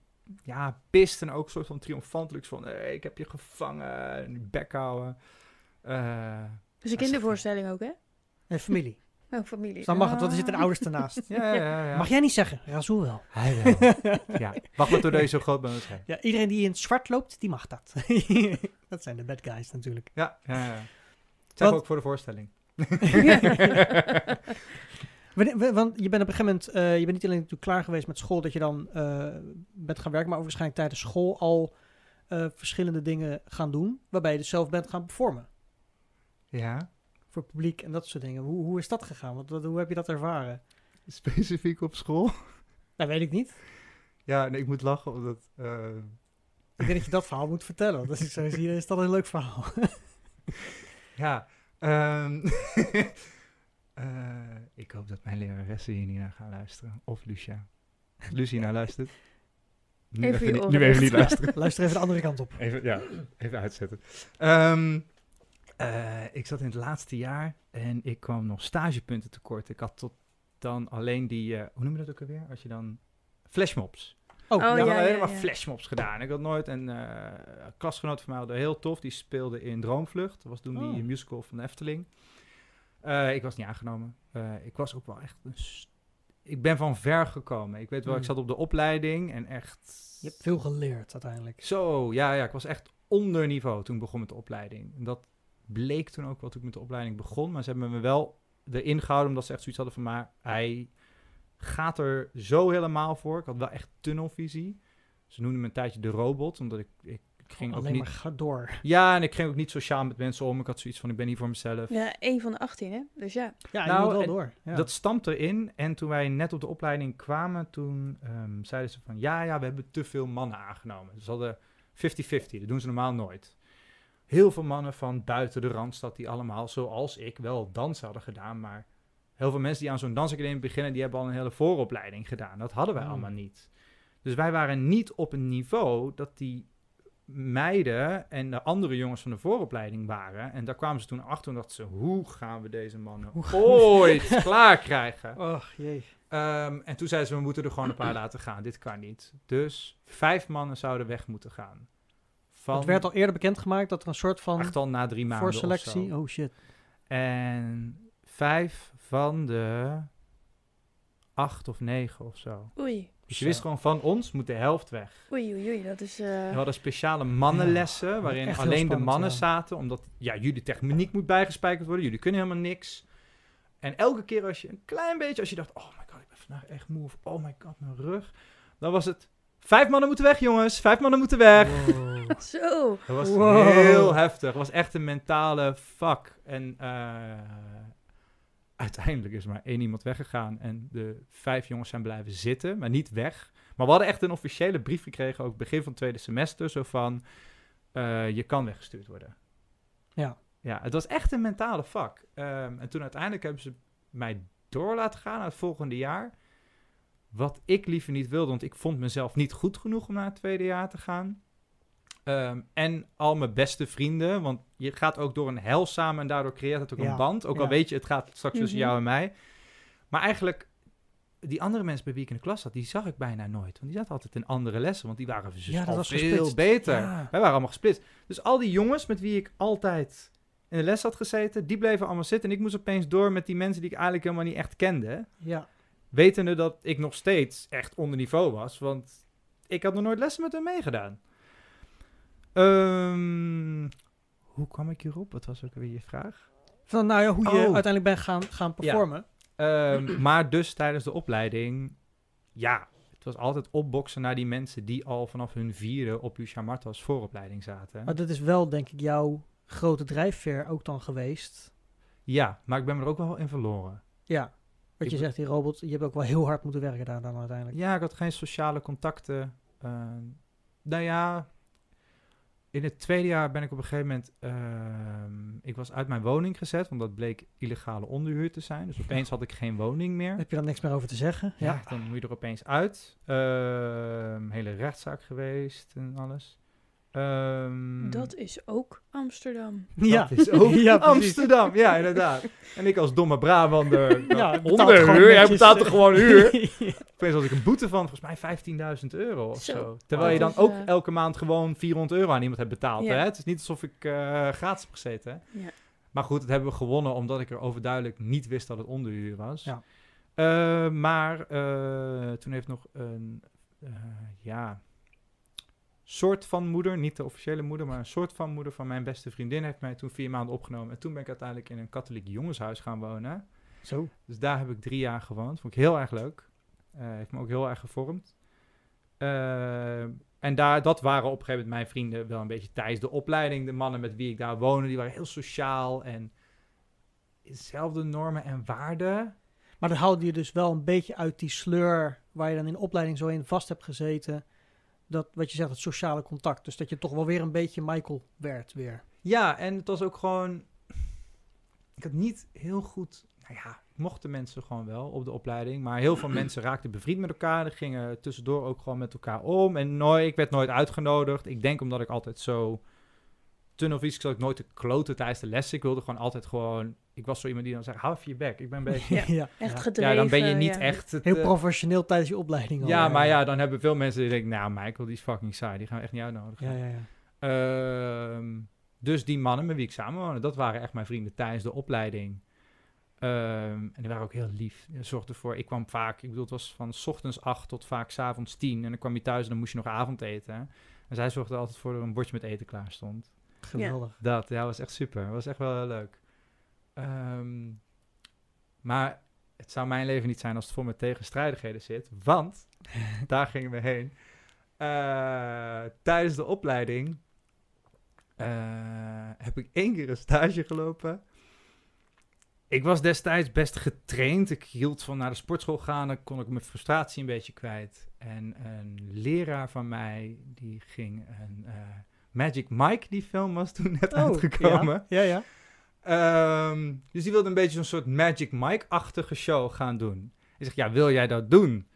D: Ja, pist en ook een soort van triomfantelijks van... Hey, ik heb je gevangen, en die bek houden. Eh,
C: Dus een kindervoorstelling ook, hè?
B: eh, familie.
C: Oh, familie.
B: Dus dan mag het, want er zitten de ouders ernaast.
D: ja, ja, ja.
B: Mag jij niet zeggen? Razul wel.
D: Hij wel. ja, wacht maar totdat je zo groot hij.
B: Ja, iedereen die in het zwart loopt, die mag dat. dat zijn de bad guys natuurlijk.
D: Ja, ja, ja. Zeg
B: Want-
D: ook voor de voorstelling.
B: Want je bent op een gegeven moment, eh, je bent niet alleen natuurlijk klaar geweest met school, dat je dan eh, bent gaan werken, maar ook waarschijnlijk tijdens school al eh, verschillende dingen gaan doen, waarbij je dus zelf bent gaan performen.
D: ja,
B: Voor het publiek en dat soort dingen. Hoe, hoe is dat gegaan? Wat, wat- hoe heb je dat ervaren?
D: specifiek op school.
B: Dat weet ik niet.
D: Ja, nee, ik moet lachen omdat... eh,
B: Ik denk dat je dat verhaal moet vertellen. Dat is, zo zie je, is dat een leuk verhaal.
D: ja, ehm, eh, ik hoop dat mijn leraressen hier niet naar gaan luisteren. Of Lucia. Lucia naar luistert. Nu
C: Even je
D: niet,
C: oren
D: nu even niet luisteren.
B: Luister even de andere kant op.
D: Even, ja, even uitzetten. Ehm, eh, ik zat in het laatste jaar en ik kwam nog stagepunten tekort. Ik had tot dan alleen die, eh, hoe noem je dat ook alweer? Als je dan, flashmobs.
B: Oh,
C: Oh,
D: ik
C: ja,
D: alleen maar
C: ja.
D: flashmobs gedaan. Ik had nooit een eh klasgenoot van mij, hadden heel tof, die speelde in Droomvlucht. Dat was toen
B: Oh.
D: die musical van de Efteling. Eh, ik was niet aangenomen. Eh, ik was ook wel echt een Ik ben van ver gekomen. Ik weet wel, ik
B: Hmm.
D: zat op de opleiding en echt...
B: Je hebt veel geleerd uiteindelijk.
D: Zo, ja, ja, ik was echt onder niveau toen ik begon met de opleiding. En dat bleek toen ook wel toen ik met de opleiding begon. Maar ze hebben me wel erin gehouden omdat ze echt zoiets hadden van... maar hij gaat er zo helemaal voor. Ik had wel echt tunnelvisie. Ze noemden me een tijdje de robot, omdat ik, ik, ik ging ook
B: Alleen
D: niet...
B: maar ga door.
D: Ja, en ik ging ook niet sociaal met mensen om. Ik had zoiets van, ik ben hier voor mezelf.
C: Ja, één van de 18, hè? Dus ja.
B: Ja, je
D: Nou,
B: moet wel door. Ja.
D: Dat stampt erin. En toen wij net op de opleiding kwamen, toen ehm, zeiden ze van... Ja, ja, we hebben te veel mannen aangenomen. Ze hadden 50-50. Dat doen ze normaal nooit. Heel veel mannen van buiten de Randstad die allemaal, zoals ik, wel dansen hadden gedaan. Maar heel veel mensen die aan zo'n dansacademie beginnen, die hebben al een hele vooropleiding gedaan. Dat hadden wij
B: Hmm.
D: allemaal niet. Dus wij waren niet op een niveau dat die meiden en de andere jongens van de vooropleiding waren. En daar kwamen ze toen achter en dachten ze, hoe gaan we deze mannen ooit klaar krijgen?
B: Och, jee.
D: Ehm, en toen zeiden ze, we moeten er gewoon een paar laten gaan. Dit kan niet. Dus vijf mannen zouden weg moeten gaan. Van
B: Het werd al eerder bekendgemaakt dat er een soort van
D: echt al na drie maanden of
B: voorselectie...
D: zo.
B: Oh shit.
D: En vijf van de acht of negen of zo.
C: Oei,
D: Dus je wist gewoon, van ons moet de helft weg.
C: oei, oei, oei. Dat is... eh,
D: We hadden speciale mannenlessen, waarin alleen de mannen
B: ja.
D: zaten. Omdat, ja, jullie techniek moet bijgespijkerd worden. Jullie kunnen helemaal niks. En elke keer als je een klein beetje, als je dacht, oh my god, ik ben vandaag echt moe. Of oh my god, mijn rug. Dan was het, vijf mannen moeten weg jongens. Vijf mannen moeten weg.
B: Wow.
C: Zo.
D: Dat was
B: Wow.
D: heel heftig. Het was echt een mentale fuck. En eh, uiteindelijk is er maar één iemand weggegaan. En de vijf jongens zijn blijven zitten, maar niet weg. Maar we hadden echt een officiële brief gekregen, ook begin van het tweede semester. Zo van, eh, je kan weggestuurd worden.
B: Ja.
D: Ja, het was echt een mentale fuck. Ehm, en toen uiteindelijk hebben ze mij door laten gaan naar het volgende jaar. Wat ik liever niet wilde, want ik vond mezelf niet goed genoeg om naar het tweede jaar te gaan. Ehm, en al mijn beste vrienden, want je gaat ook door een hel samen en daardoor creëert het ook
B: Ja,
D: een band. Ook al weet je, het gaat straks tussen
C: Mhm.
D: jou en mij. Maar eigenlijk, die andere mensen bij wie ik in de klas zat, die zag ik bijna nooit. Want die zaten altijd in andere lessen, want die waren dus
B: Ja, dat was
D: veel
B: gesplitst.
D: beter.
B: Ja.
D: Wij waren allemaal gesplitst. Dus al die jongens met wie ik altijd in de les had gezeten, die bleven allemaal zitten. En ik moest opeens door met die mensen die ik eigenlijk helemaal niet echt kende.
B: Ja.
D: Wetende dat ik nog steeds echt onder niveau was. Want ik had nog nooit lessen met hem meegedaan. Ehm, hoe kwam ik hierop? Wat was ook weer je vraag?
B: Van, nou ja, hoe je
D: Oh.
B: uiteindelijk bent gaan, gaan performen.
D: Ehm, maar dus tijdens de opleiding, ja, het was altijd opboksen naar die mensen die al vanaf hun vierde op Lucia Martas vooropleiding zaten.
B: Maar dat is wel, denk ik, jouw grote drijfveer ook dan geweest.
D: Ja, maar ik ben er ook wel in verloren.
B: Ja. Wat je zegt, die robot, je hebt ook wel heel hard moeten werken daar dan uiteindelijk.
D: Ja, ik had geen sociale contacten. Ehm, nou ja, in het tweede jaar ben ik op een gegeven moment... ehm, ik was uit mijn woning gezet, want dat bleek illegale onderhuur te zijn. Dus opeens had ik geen woning meer.
B: Heb je dan niks meer over te zeggen?
D: Ja, dan moet je er opeens uit. Ehm, hele rechtszaak geweest en alles. Ehm,
C: Dat is ook Amsterdam.
B: Ja.
D: dat is ook
B: Ja, precies.
D: Amsterdam. Ja, inderdaad. En ik als domme Brabander,
B: Ja,
D: ja,
B: betaalt gewoon
D: onderhuur. Jij betaalt er gewoon huur. Opeens had ik een boete van volgens mij 15.000 euro of
C: Zo.
D: zo. Terwijl je dan ook
C: eh,
D: elke maand gewoon 400 euro aan iemand hebt betaald.
C: Ja.
D: Hè? Het is niet alsof ik eh, gratis heb gezeten. Hè?
C: Ja.
D: Maar goed, dat hebben we gewonnen omdat ik er overduidelijk niet wist dat het onderhuur was.
B: Ja.
D: Eh, maar eh, toen heeft nog een eh, ja, soort van moeder, niet de officiële moeder, maar een soort van moeder van mijn beste vriendin heeft mij toen vier maanden opgenomen. En toen ben ik uiteindelijk in een katholiek jongenshuis gaan wonen.
B: Zo.
D: Dus daar heb ik drie jaar gewoond. Vond ik heel erg leuk. Eh, heeft me ook heel erg gevormd. Eh, en daar, dat waren op een gegeven moment mijn vrienden wel een beetje tijdens de opleiding. De mannen met wie ik daar woonde, die waren heel sociaal en dezelfde normen en waarden.
B: Maar dan haalde je dus wel een beetje uit die sleur waar je dan in de opleiding zo in vast hebt gezeten. Dat, wat je zegt, het sociale contact. Dus dat je toch wel weer een beetje Michael werd weer.
D: Ja, en het was ook gewoon... Ik had niet heel goed... Nou ja, mochten mensen gewoon wel op de opleiding. Maar heel veel mensen raakten bevriend met elkaar. Die gingen tussendoor ook gewoon met elkaar om. En nooit, ik werd nooit uitgenodigd. Ik denk omdat ik altijd zo... Tunnelvisie, zat ik nooit te kloten tijdens de lessen. Ik wilde gewoon altijd gewoon... Ik was zo iemand die dan zegt, hou even je bek. Ik ben een beetje...
C: Ja,
B: ja.
C: Echt gedreven.
D: Ja, dan ben je niet
C: ja.
D: echt... Het,
B: Heel
D: eh,
B: professioneel tijdens je opleiding al.
D: ja, maar ja, dan hebben veel mensen die denken... Nou, Michael, die is fucking saai. Die gaan we echt niet uitnodigen.
B: Ja, ja, ja.
D: Ehm, dus die mannen met wie ik samenwoonde, dat waren echt mijn vrienden tijdens de opleiding. Ehm, en die waren ook heel lief. Die zorgden ervoor, ik kwam vaak, ik bedoel, het was van 's ochtends acht tot vaak 's avonds tien. En dan kwam je thuis en dan moest je nog avondeten. En zij zorgde altijd voor dat er een bordje met eten klaar stond.
B: Geweldig.
D: Dat, ja, was echt super. was echt wel heel leuk. Ehm, maar het zou mijn leven niet zijn als het vol met tegenstrijdigheden zit. Want, daar gingen we heen. Eh, tijdens de opleiding eh, heb ik één keer een stage gelopen. Ik was destijds best getraind. Ik hield van naar de sportschool gaan. Dan kon ik mijn frustratie een beetje kwijt. En een leraar van mij, die ging een... eh, Magic Mike, die film was toen net uitgekomen.
B: Oh, Ja, ja. ja.
D: Ehm, dus die wilde een beetje zo'n soort Magic Mike-achtige show gaan doen. Ik zeg, ja, wil jij dat doen?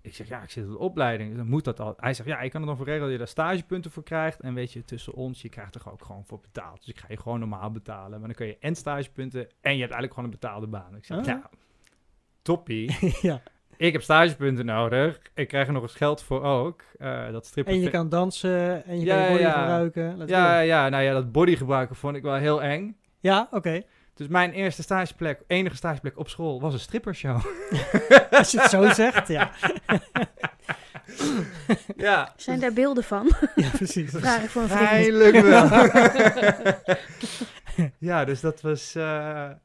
D: Ik zeg, ja, ik zit op de opleiding, dan moet dat al. Hij zegt, ja, ik kan er dan voor regelen dat je daar stagepunten voor krijgt. En weet je, tussen ons, je krijgt er ook gewoon voor betaald. Dus ik ga je gewoon normaal betalen. Maar dan kun je en stagepunten en je hebt eigenlijk gewoon een betaalde baan. Ik zeg,
B: Ah.
D: nou, toppie.
B: ja.
D: Ik heb stagepunten nodig. Ik krijg er nog eens geld voor ook. Eh, dat strippen
B: En je kan dansen en je
D: Ja,
B: kan je body
D: ja.
B: gebruiken. Let's
D: ja,
B: go.
D: ja, nou ja, dat body gebruiken vond ik wel heel eng.
B: Ja, oké.
D: Dus mijn eerste stageplek, enige stageplek op school, was een strippershow.
B: Als je het zo zegt, ja.
D: ja,
C: Zijn daar beelden van?
B: Ja, precies.
C: Vraag ik voor een vriend.
D: Eindelijk wel. ja, dus dat was, eh,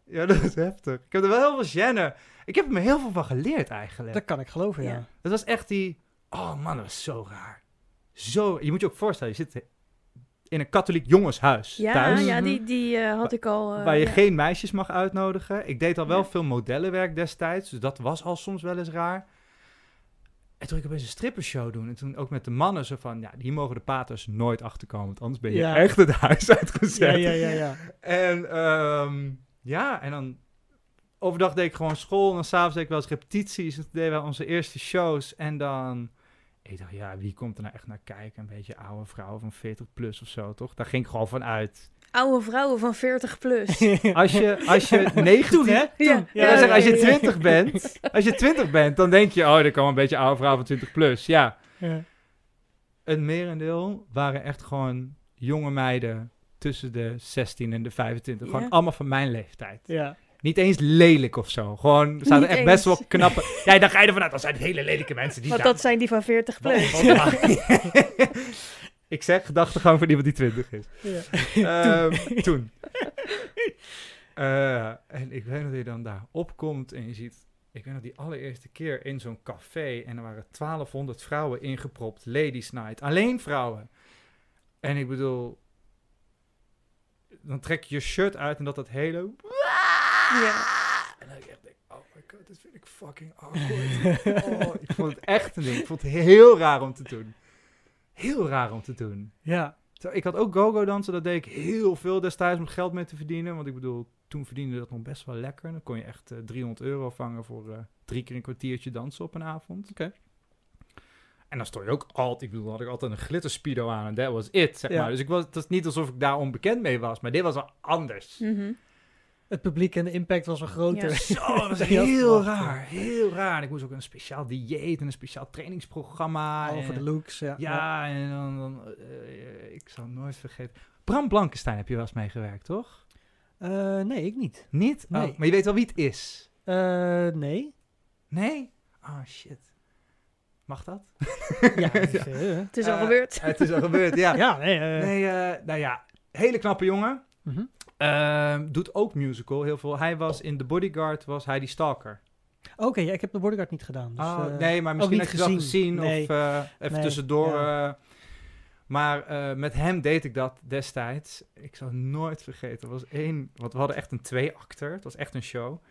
D: ja, dat was heftig. Ik heb er wel heel veel gêne. Ik heb er me heel veel van geleerd eigenlijk.
B: Dat kan ik geloven, ja.
C: Ja.
D: Dat was echt die, oh man, dat was zo raar. Zo, je moet je ook voorstellen, je zit in een katholiek jongenshuis
C: Ja,
D: thuis.
C: ja die, die eh, had ik al. eh,
D: waar je
C: ja.
D: geen meisjes mag uitnodigen. Ik deed al wel
C: Ja.
D: veel modellenwerk destijds, dus dat was al soms wel eens raar. En toen ik opeens een strippershow doen. En toen ook met de mannen zo van, ja, hier mogen de paters nooit achterkomen. Want anders ben je
B: Ja.
D: echt het huis uitgezet.
B: Ja, ja, ja, ja.
D: En ehm, ja, en dan overdag deed ik gewoon school. En dan s'avonds deed ik wel eens repetities. En toen deden we onze eerste shows. En dan, ik dacht, ja, wie komt er nou echt naar kijken? Een beetje oude vrouwen van 40 plus of zo, toch? Daar ging ik gewoon van uit.
C: Oude vrouwen van 40 plus.
D: Als je, als je 19...
B: Toen, hè? Toen.
C: Ja.
D: Ja, zeg, als je
B: ja, ja.
D: 20 bent, als je 20 bent, dan denk je, oh, er komen een beetje oude vrouwen van 20 plus. Ja,
B: Ja.
D: het merendeel waren echt gewoon jonge meiden tussen de 16 en de 25. Gewoon
C: Ja.
D: allemaal van mijn leeftijd.
B: Ja.
D: Niet eens lelijk of zo. Gewoon, er zaten echt best wel knappe... Ja, dan ga je ervan uit, dat zijn hele lelijke mensen. Die
C: Want dat zijn die van 40 plus.
D: Ik zeg gedachtegang van iemand die 20 is.
B: Ja.
D: Ehm, toen. Eh, en ik weet dat je dan daar opkomt en je ziet... Ik weet nog die allereerste keer in zo'n café... en er waren 1200 vrouwen ingepropt. Ladies night. Alleen vrouwen. En ik bedoel... Dan trek je je shirt uit en dat dat hele...
C: Ja.
D: En dan echt denk ik, oh my god, dit vind ik fucking awkward. oh, ik vond het echt een ding. Ik vond het heel raar om te doen. Heel raar om te doen.
B: Ja.
D: Zo, Ik had ook go-go dansen, dat deed ik heel veel destijds om geld mee te verdienen. Want ik bedoel, toen verdiende dat nog best wel lekker. Dan kon je echt eh, 300 euro vangen voor eh, drie keer een kwartiertje dansen op een avond.
B: Oké.
D: En dan stond je ook altijd, ik bedoel, dan had ik altijd een glitterspeedo aan en that was it, zeg
B: Ja.
D: maar. Dus ik was, het was niet alsof ik daar onbekend mee was, maar dit was wel anders.
C: Mhm.
B: Het publiek en de impact was wel groter.
C: Ja.
D: Zo, dat was heel raar, heel raar. En ik moest ook een speciaal dieet en een speciaal trainingsprogramma. En-
B: voor de looks, ja.
D: Ja, en dan, dan eh, ik zal nooit vergeten. Bram Blankenstein heb je wel eens meegewerkt, toch?
B: Eh, nee, ik niet.
D: Niet?
B: Nee.
D: Oh, maar je weet wel wie het is.
B: Eh, nee.
D: Nee? Ah, shit. Mag dat?
B: Ja, het is,
C: Het is al gebeurd.
D: Het is al gebeurd, ja.
B: ja, nee. eh,
D: Nee, eh, nou ja, hele knappe jongen.
B: Mhm.
D: Ehm, doet ook musical, heel veel. Hij was in The Bodyguard, was hij die stalker.
B: Oké, ja, ik heb de bodyguard niet gedaan. Dus,
D: oh, nee, maar misschien heb je dat
B: gezien. Nee.
D: of eh, even
B: Nee,
D: tussendoor.
B: ja.
D: eh. maar met hem deed ik dat destijds. Ik zal het nooit vergeten. Er was één, want we hadden echt een twee-acter. Het was echt een show.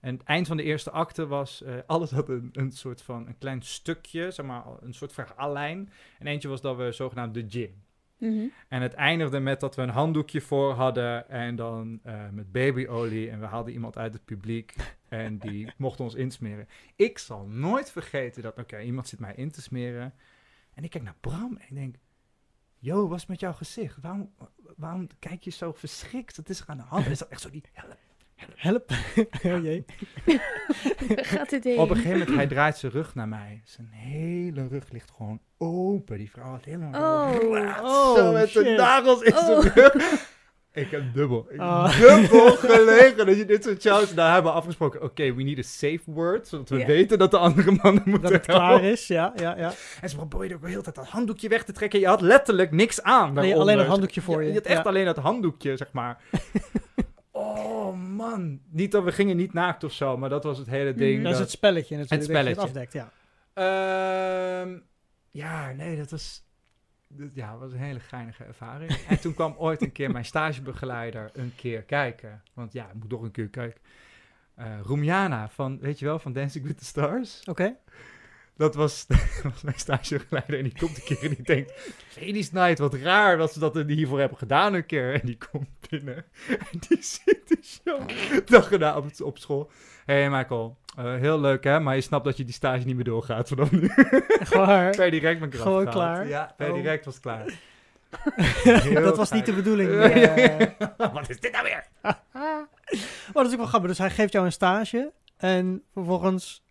D: En het eind van de eerste acte was, alles had een, een soort van, een klein stukje, zeg maar, een soort verhaallijn. En eentje was dat we zogenaamd de gym.
C: Mhm.
D: En het eindigde met dat we een handdoekje voor hadden en dan eh, met babyolie. En we haalden iemand uit het publiek en die mocht ons insmeren. Ik zal nooit vergeten dat, oké, iemand zit mij in te smeren. En ik kijk naar Bram en ik denk, yo, wat is met jouw gezicht? Waarom, waarom kijk je zo verschrikt? Wat is er aan de hand? En is dat echt zo die, help.
B: Help. oh jee.
C: Gaat dit heen?
D: Op een gegeven moment, hij draait zijn rug naar mij. Zijn hele rug ligt gewoon open. Die vrouw had helemaal
C: Oh.
D: raad,
B: Oh,
D: zo met de
B: shit.
D: nagels in
C: Oh.
D: zijn rug. Ik heb dubbel. Ik
B: Ah.
D: Dubbel gelegen dat je dit soort shows... Daar hebben we afgesproken, oké, we need a safe word. Zodat we weten dat de andere mannen moeten
B: Dat het
D: helpen.
B: klaar is, ja, ja, ja.
D: En ze probeerden ook de hele tijd dat handdoekje weg te trekken. Je had letterlijk niks aan.
B: Nee,
D: daaronder.
B: alleen een handdoekje voor je.
D: Je had echt
B: Ja.
D: alleen dat handdoekje, zeg maar. oh, man. Niet dat we gingen niet naakt of zo, maar dat was het hele ding.
C: Mhm.
B: Dat is het spelletje natuurlijk.
D: Het
B: dat je
D: spelletje.
B: afdekt, ja.
D: Ehm, ja, nee, dat was... dat- Ja, dat was een hele geinige ervaring. en toen kwam ooit een keer mijn stagebegeleider een keer kijken. Want ja, ik moet toch een keer kijken. Eh Roemjana van, weet je wel, van Dancing with the Stars.
B: Oké.
D: Dat was, was mijn stagebegeleider en die komt een keer en die denkt... Ladies Night, wat raar dat ze dat er hiervoor hebben gedaan een keer. En die komt binnen en die ziet de show dag erna op, op school. Hé hey Michael, eh, heel leuk hè, maar je snapt dat je die stage niet meer doorgaat vanaf nu.
B: Waar.
D: per direct ik eraf
B: Gewoon
D: gehaald.
B: klaar?
D: Ja, per
B: Oh.
D: direct was klaar. Heel
B: dat was niet de bedoeling.
D: Wat is dit nou weer?
B: Oh, dat is ook wel grappig. Dus hij geeft jou een stage en vervolgens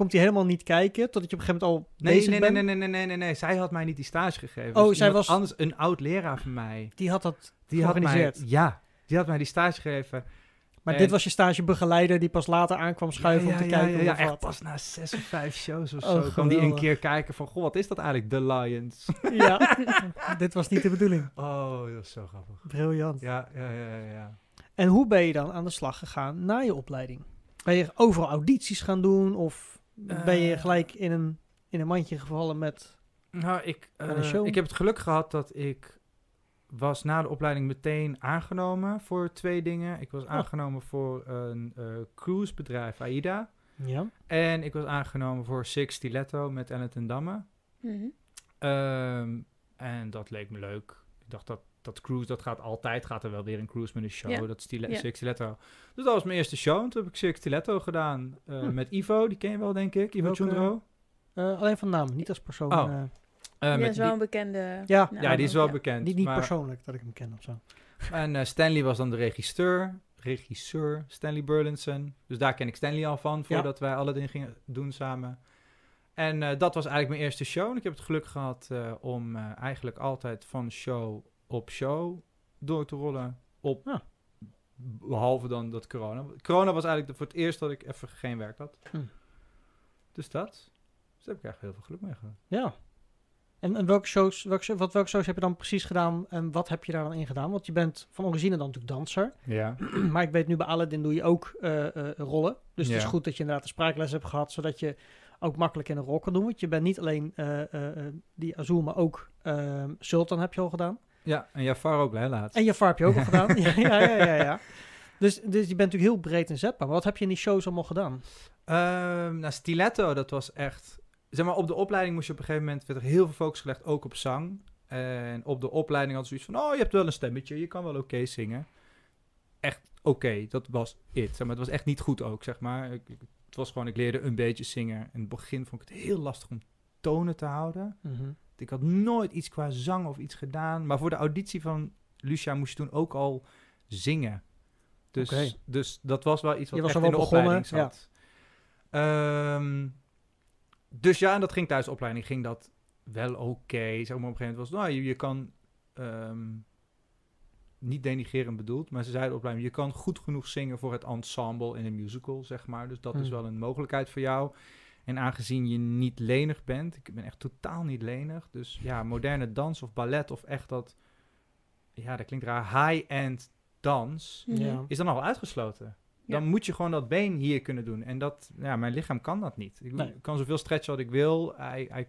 B: komt hij helemaal niet kijken totdat je op een gegeven moment al
D: Nee,
B: bezig
D: nee, nee,
B: bent.
D: nee, nee, nee, nee, nee. Zij had mij niet die stage gegeven.
B: Oh,
D: Dus
B: zij was-
D: Anders, een oud leraar van mij.
B: Die had dat
D: Die had mij, ja, die had mij die stage gegeven.
B: Maar
D: En-
B: dit was je stagebegeleider die pas later aankwam schuiven
D: ja,
B: om te
D: ja,
B: kijken
D: ja,
B: of
D: echt pas na zes of vijf shows of
B: Oh,
D: zo kwam die een
B: geweldig.
D: keer kijken van, goh, wat is dat eigenlijk, The Lions?
B: Ja, dit was niet de bedoeling.
D: Oh, dat is zo grappig.
B: Briljant.
D: Ja, ja, ja, ja, ja.
B: En hoe ben je dan aan de slag gegaan na je opleiding? Ben je overal audities gaan doen of ben je
D: Eh.
B: gelijk in een, in een mandje gevallen met...
D: Nou, ik, eh,
B: show?
D: ik heb het geluk gehad dat ik was na de opleiding meteen aangenomen voor twee dingen. Ik was
B: Oh.
D: aangenomen voor een eh, cruisebedrijf, AIDA.
B: Ja.
D: En ik was aangenomen voor Six Stiletto met Ellen ten Damme.
C: Mhm.
D: Ehm, en dat leek me leuk. Ik dacht dat dat cruise, dat gaat altijd, gaat er wel weer een cruise met een show.
C: Ja.
D: Dat stile
C: Ja.
D: Six Stiletto. Dus dat was mijn eerste show. En toen heb ik Six Stiletto gedaan eh,
B: Hm.
D: met Ivo. Die ken je wel, denk ik. Ivo Chundro.
B: Eh, alleen van naam, niet als persoon.
D: Oh.
B: eh,
D: Eh,
C: is wel
D: die-
C: een bekende...
B: Ja.
C: naam
D: ja, die is wel
C: ja.
D: bekend.
B: niet niet
D: maar-
B: persoonlijk dat ik hem ken of zo.
D: En eh, Stanley was dan de regisseur. Regisseur, Stanley Burlinson. Dus daar ken ik Stanley al van, voordat wij alle dingen gingen doen samen. En eh, dat was eigenlijk mijn eerste show. En ik heb het geluk gehad eh, om eh, eigenlijk altijd van show op show door te rollen. Op,
B: Ja.
D: Behalve dan dat corona. Corona was eigenlijk de- voor het eerst dat ik even geen werk had.
B: Hm.
D: Dus dat. Dus daar heb ik eigenlijk heel veel geluk mee gehad.
B: Ja. En, en welke, shows, welke, wat, welke shows heb je dan precies gedaan en wat heb je daar dan in gedaan? Want je bent van origine dan natuurlijk danser.
D: Ja.
B: maar ik weet nu bij Aladdin doe je ook eh, eh, rollen. Dus het is goed dat je inderdaad een spraakles hebt gehad, zodat je ook makkelijk in een rol kan doen. Want je bent niet alleen eh, die Azul, maar ook eh, Sultan heb je al gedaan.
D: Ja, en Jafar ook hè, laatst.
B: En Jafar heb je ook al gedaan. Ja, ja, ja, ja. ja. Dus, dus je bent natuurlijk heel breed inzetbaar. Maar wat heb je in die shows allemaal gedaan?
D: Ehm nou, stiletto, dat was echt... Zeg maar, op de opleiding moest je op een gegeven moment... werd er heel veel focus gelegd, ook op zang. En op de opleiding had ze zoiets van... Oh, je hebt wel een stemmetje, je kan wel oké zingen. Echt oké, dat was it. Zeg maar, het was echt niet goed ook, zeg maar. Ik, het was gewoon, ik leerde een beetje zingen. In het begin vond ik het heel lastig om tonen te houden. Ik had nooit iets qua zang of iets gedaan. Maar voor de auditie van Lucia moest je toen ook al zingen. Dus, dus dat was wel iets wat
B: Je was
D: echt in de
B: begonnen,
D: opleiding zat. Ehm, dus ja, en dat ging tijdens de opleiding ging dat wel oké. Zeg maar op een gegeven moment was nou, je, je kan ehm, niet denigrerend bedoeld, maar ze zeiden op de opleiding, je kan goed genoeg zingen voor het ensemble in een musical, zeg maar. Dus dat is
B: Hmm.
D: wel een mogelijkheid voor jou. En aangezien je niet lenig bent, ik ben echt totaal niet lenig, dus ja, moderne dans of ballet of echt dat, ja, dat klinkt raar, high-end dans,
C: Mhm.
B: Ja.
D: is dan al uitgesloten. Dan
C: Ja.
D: moet je gewoon dat been hier kunnen doen. En dat, ja, mijn lichaam kan dat niet. Ik
B: Nee.
D: kan zoveel stretchen wat ik wil. I, I,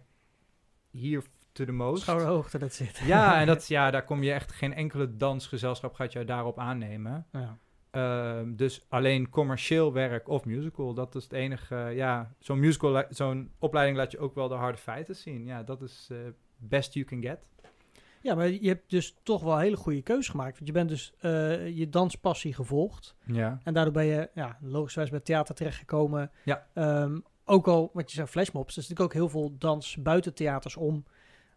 D: hier to the most.
B: Schouderhoogte, dat zit.
D: Ja, en dat, ja, daar kom je echt geen enkele dansgezelschap gaat jou daarop aannemen.
B: Ja.
D: Ehm, dus alleen commercieel werk of musical, dat is het enige. ja, zo'n musical, zo'n opleiding laat je ook wel de harde feiten zien. Ja, dat is eh, best you can get.
B: Ja, maar je hebt dus toch wel een hele goede keuze gemaakt. Want je bent dus eh, je danspassie gevolgd.
D: Ja.
B: En daardoor ben je ja, logischerwijs bij theater terechtgekomen.
D: Ja.
B: Ehm, ook al, wat je zei, flashmobs. Er is natuurlijk ook heel veel dans buiten theaters om.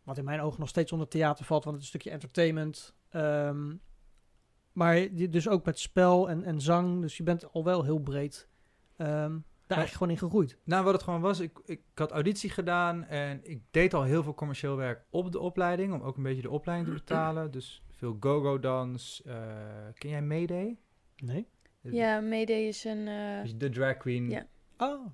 B: Wat in mijn ogen nog steeds onder theater valt, want het is een stukje entertainment. Ehm, maar dus ook met spel en, en zang. Dus je bent al wel heel breed ehm, daar eigenlijk gewoon in gegroeid.
D: Nou, wat het gewoon was, ik, ik had auditie gedaan en ik deed al heel veel commercieel werk op de opleiding, om ook een beetje de opleiding te betalen. Dus veel go-go dans. eh, ken jij Mayday?
B: Nee?
C: Ja, Mayday is een... eh,
D: Dus de drag queen.
C: Ja.
B: Oh,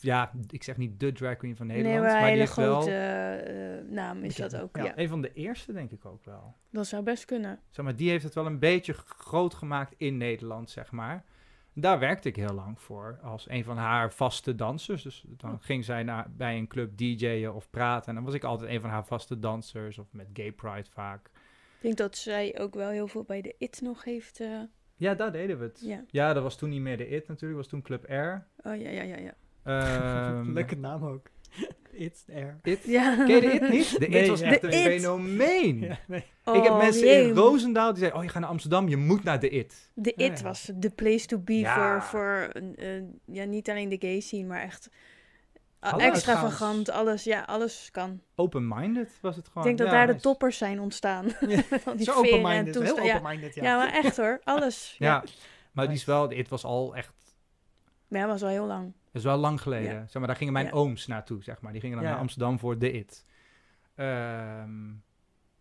D: Ja, ik zeg niet de drag queen van
C: nee,
D: Nederland,
C: maar
D: die
C: hele grote eh, naam is dat ook.
B: Ja.
C: Ja.
D: een van de eerste, denk ik ook wel.
C: Dat zou best kunnen.
D: Zeg maar, die heeft het wel een beetje groot gemaakt in Nederland, zeg maar. Daar werkte ik heel lang voor, als een van haar vaste dansers. Dus dan
B: Oh.
D: ging zij naar, bij een club DJ'en of praten. En dan was ik altijd een van haar vaste dansers, of met Gay Pride vaak.
C: Ik denk dat zij ook wel heel veel bij de IT nog heeft. eh,
D: Ja, daar deden we het.
C: ja.
D: Ja, dat was toen niet meer de IT natuurlijk, was toen Club Air.
C: Oh ja, ja, ja, ja.
D: Ehm,
B: leuke naam ook. It's Air.
D: It?
C: Ja.
D: Ken je de IT niet? De
B: Nee,
D: IT was echt
C: De
D: een
C: It.
D: fenomeen.
B: Ja, nee.
D: ik heb
C: Oh,
D: mensen
C: jee.
D: in Roosendaal die zeiden, oh je gaat naar Amsterdam, je moet naar de IT.
C: De
B: Ah,
C: IT
B: ja.
C: was de place to be voor, voor een- een- ja, niet alleen de gay scene, maar echt
D: Alle
C: extravagant. Alles, ja, alles kan.
D: Open-minded was het
C: Ik
D: gewoon.
C: denk dat daar de toppers zijn ontstaan.
B: Ja.
C: Van die
B: Zo open-minded. Heel open-minded, ja.
C: Ja, maar echt hoor. Alles. Ja.
D: Ja, maar die is wel, het was al echt,
C: Maar ja, was al heel lang.
D: Dat is wel lang geleden.
C: Ja.
D: Zeg maar, daar gingen mijn
C: Ja.
D: ooms naartoe, zeg maar. Die gingen dan naar. Amsterdam voor de IT. Ehm,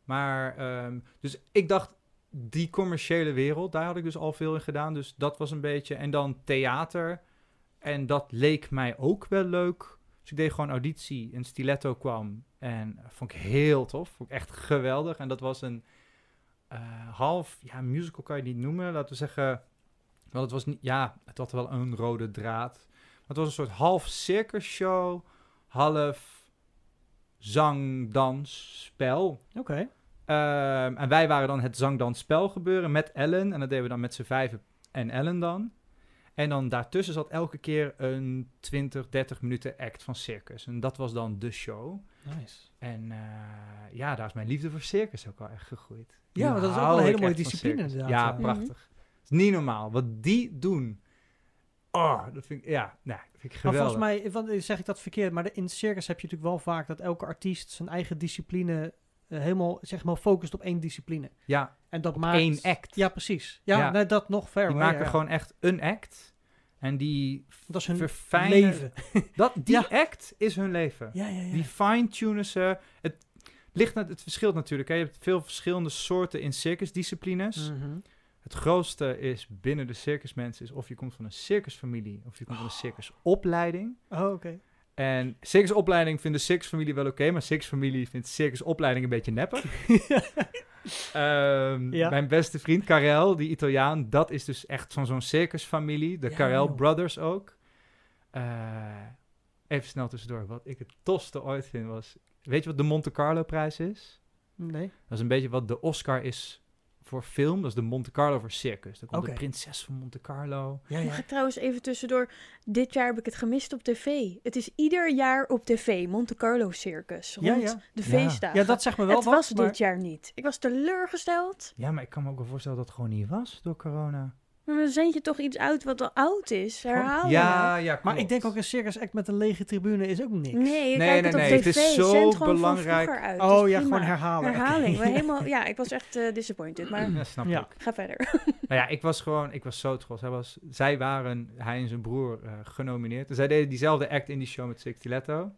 D: maar, ehm, dus ik dacht, die commerciële wereld, daar had ik dus al veel in gedaan. Dus dat was een beetje, en dan theater. En dat leek mij ook wel leuk. Dus ik deed gewoon auditie en Stiletto kwam. En vond ik heel tof. Vond ik echt geweldig. En dat was een eh, half, ja, musical kan je niet noemen. Laten we zeggen, wel, het was niet, ja, het had wel een rode draad. Het was een soort half circus show, half zang, dans, spel.
B: Oké.
D: Ehm, en wij waren dan het zangdansspel gebeuren met Ellen. En dat deden we dan met z'n vijven en Ellen dan. En dan daartussen zat elke keer een 20, 30 minuten act van circus. En dat was dan de show.
B: Nice.
D: En eh, ja, daar is mijn liefde voor circus ook wel echt gegroeid.
B: Ja, maar dat is ook wel een hele mooie discipline inderdaad,
D: Ja,
B: ja.
D: prachtig. Het is niet normaal. Wat die doen. Oh, dat vind ik, ja, nou, dat vind ik
B: Maar
D: geweldig.
B: volgens mij, zeg ik dat verkeerd, maar in circus heb je natuurlijk wel vaak dat elke artiest zijn eigen discipline eh, helemaal, zeg maar, focust op één discipline.
D: ja,
B: En dat maakt...
D: één act.
B: Ja, precies. Ja,
D: Ja.
B: Nee, dat nog ver.
D: die
B: hoor,
D: maken
B: ja,
D: gewoon echt een act. En die
B: Dat is hun
D: verfijnen...
B: leven.
D: Dat, die
B: Ja.
D: act is hun leven.
B: Ja, ja, ja.
D: Die fine-tunen ze. Het, ligt, het verschilt natuurlijk. Hè. Je hebt veel verschillende soorten in circusdisciplines.
B: Mhm.
D: Het grootste is binnen de circusmensen is of je komt van een circusfamilie of je komt van een circusopleiding.
B: Oh, oké.
D: En circusopleiding vindt de circusfamilie wel oké, maar circusfamilie vindt circusopleiding een beetje neppig. Ehm,
B: Ja.
D: Mijn beste vriend Karel, die Italiaan, dat is dus echt van zo'n circusfamilie. De
B: Ja,
D: Karel
B: joh.
D: Brothers ook. Eh, even snel tussendoor. Wat ik het tofste ooit vind was... Weet je wat de Monte Carlo prijs is?
B: Nee.
D: Dat is een beetje wat de Oscar is voor film. Dat is de Monte Carlo voor circus. Dan komt de prinses van Monte Carlo.
B: Ja,
C: Mag ik trouwens even tussendoor. Dit jaar heb ik het gemist op tv. Het is ieder jaar op tv. Monte Carlo Circus. Rond
B: Ja, ja.
C: de
D: Ja.
C: feestdagen.
B: Ja, dat zegt me wel
C: het
B: wat,
C: was
B: maar-
C: dit jaar niet. Ik was teleurgesteld.
D: Ja, maar ik kan me ook wel voorstellen dat het gewoon niet was door corona.
C: Maar dan zend je toch iets uit wat al oud is? Herhaal
D: ja, ja,
B: Maar ik denk ook een circus act met een lege tribune is ook niks.
C: Nee, je
D: Nee,
C: kijkt
D: nee,
C: het op
D: nee,
C: tv.
D: het is zo belangrijk.
C: uit.
B: Oh ja,
C: prima.
B: gewoon herhalen.
C: Herhaling. Helemaal, ja, ik was echt eh, disappointed. Maar
D: Ja, snap
B: Ja.
D: ik.
C: ga verder.
D: Nou ja, ik was gewoon, ik was zo trots. Hij was, zij waren, hij en zijn broer, eh, genomineerd. Dus zij deden diezelfde act in die show met Six Stiletto.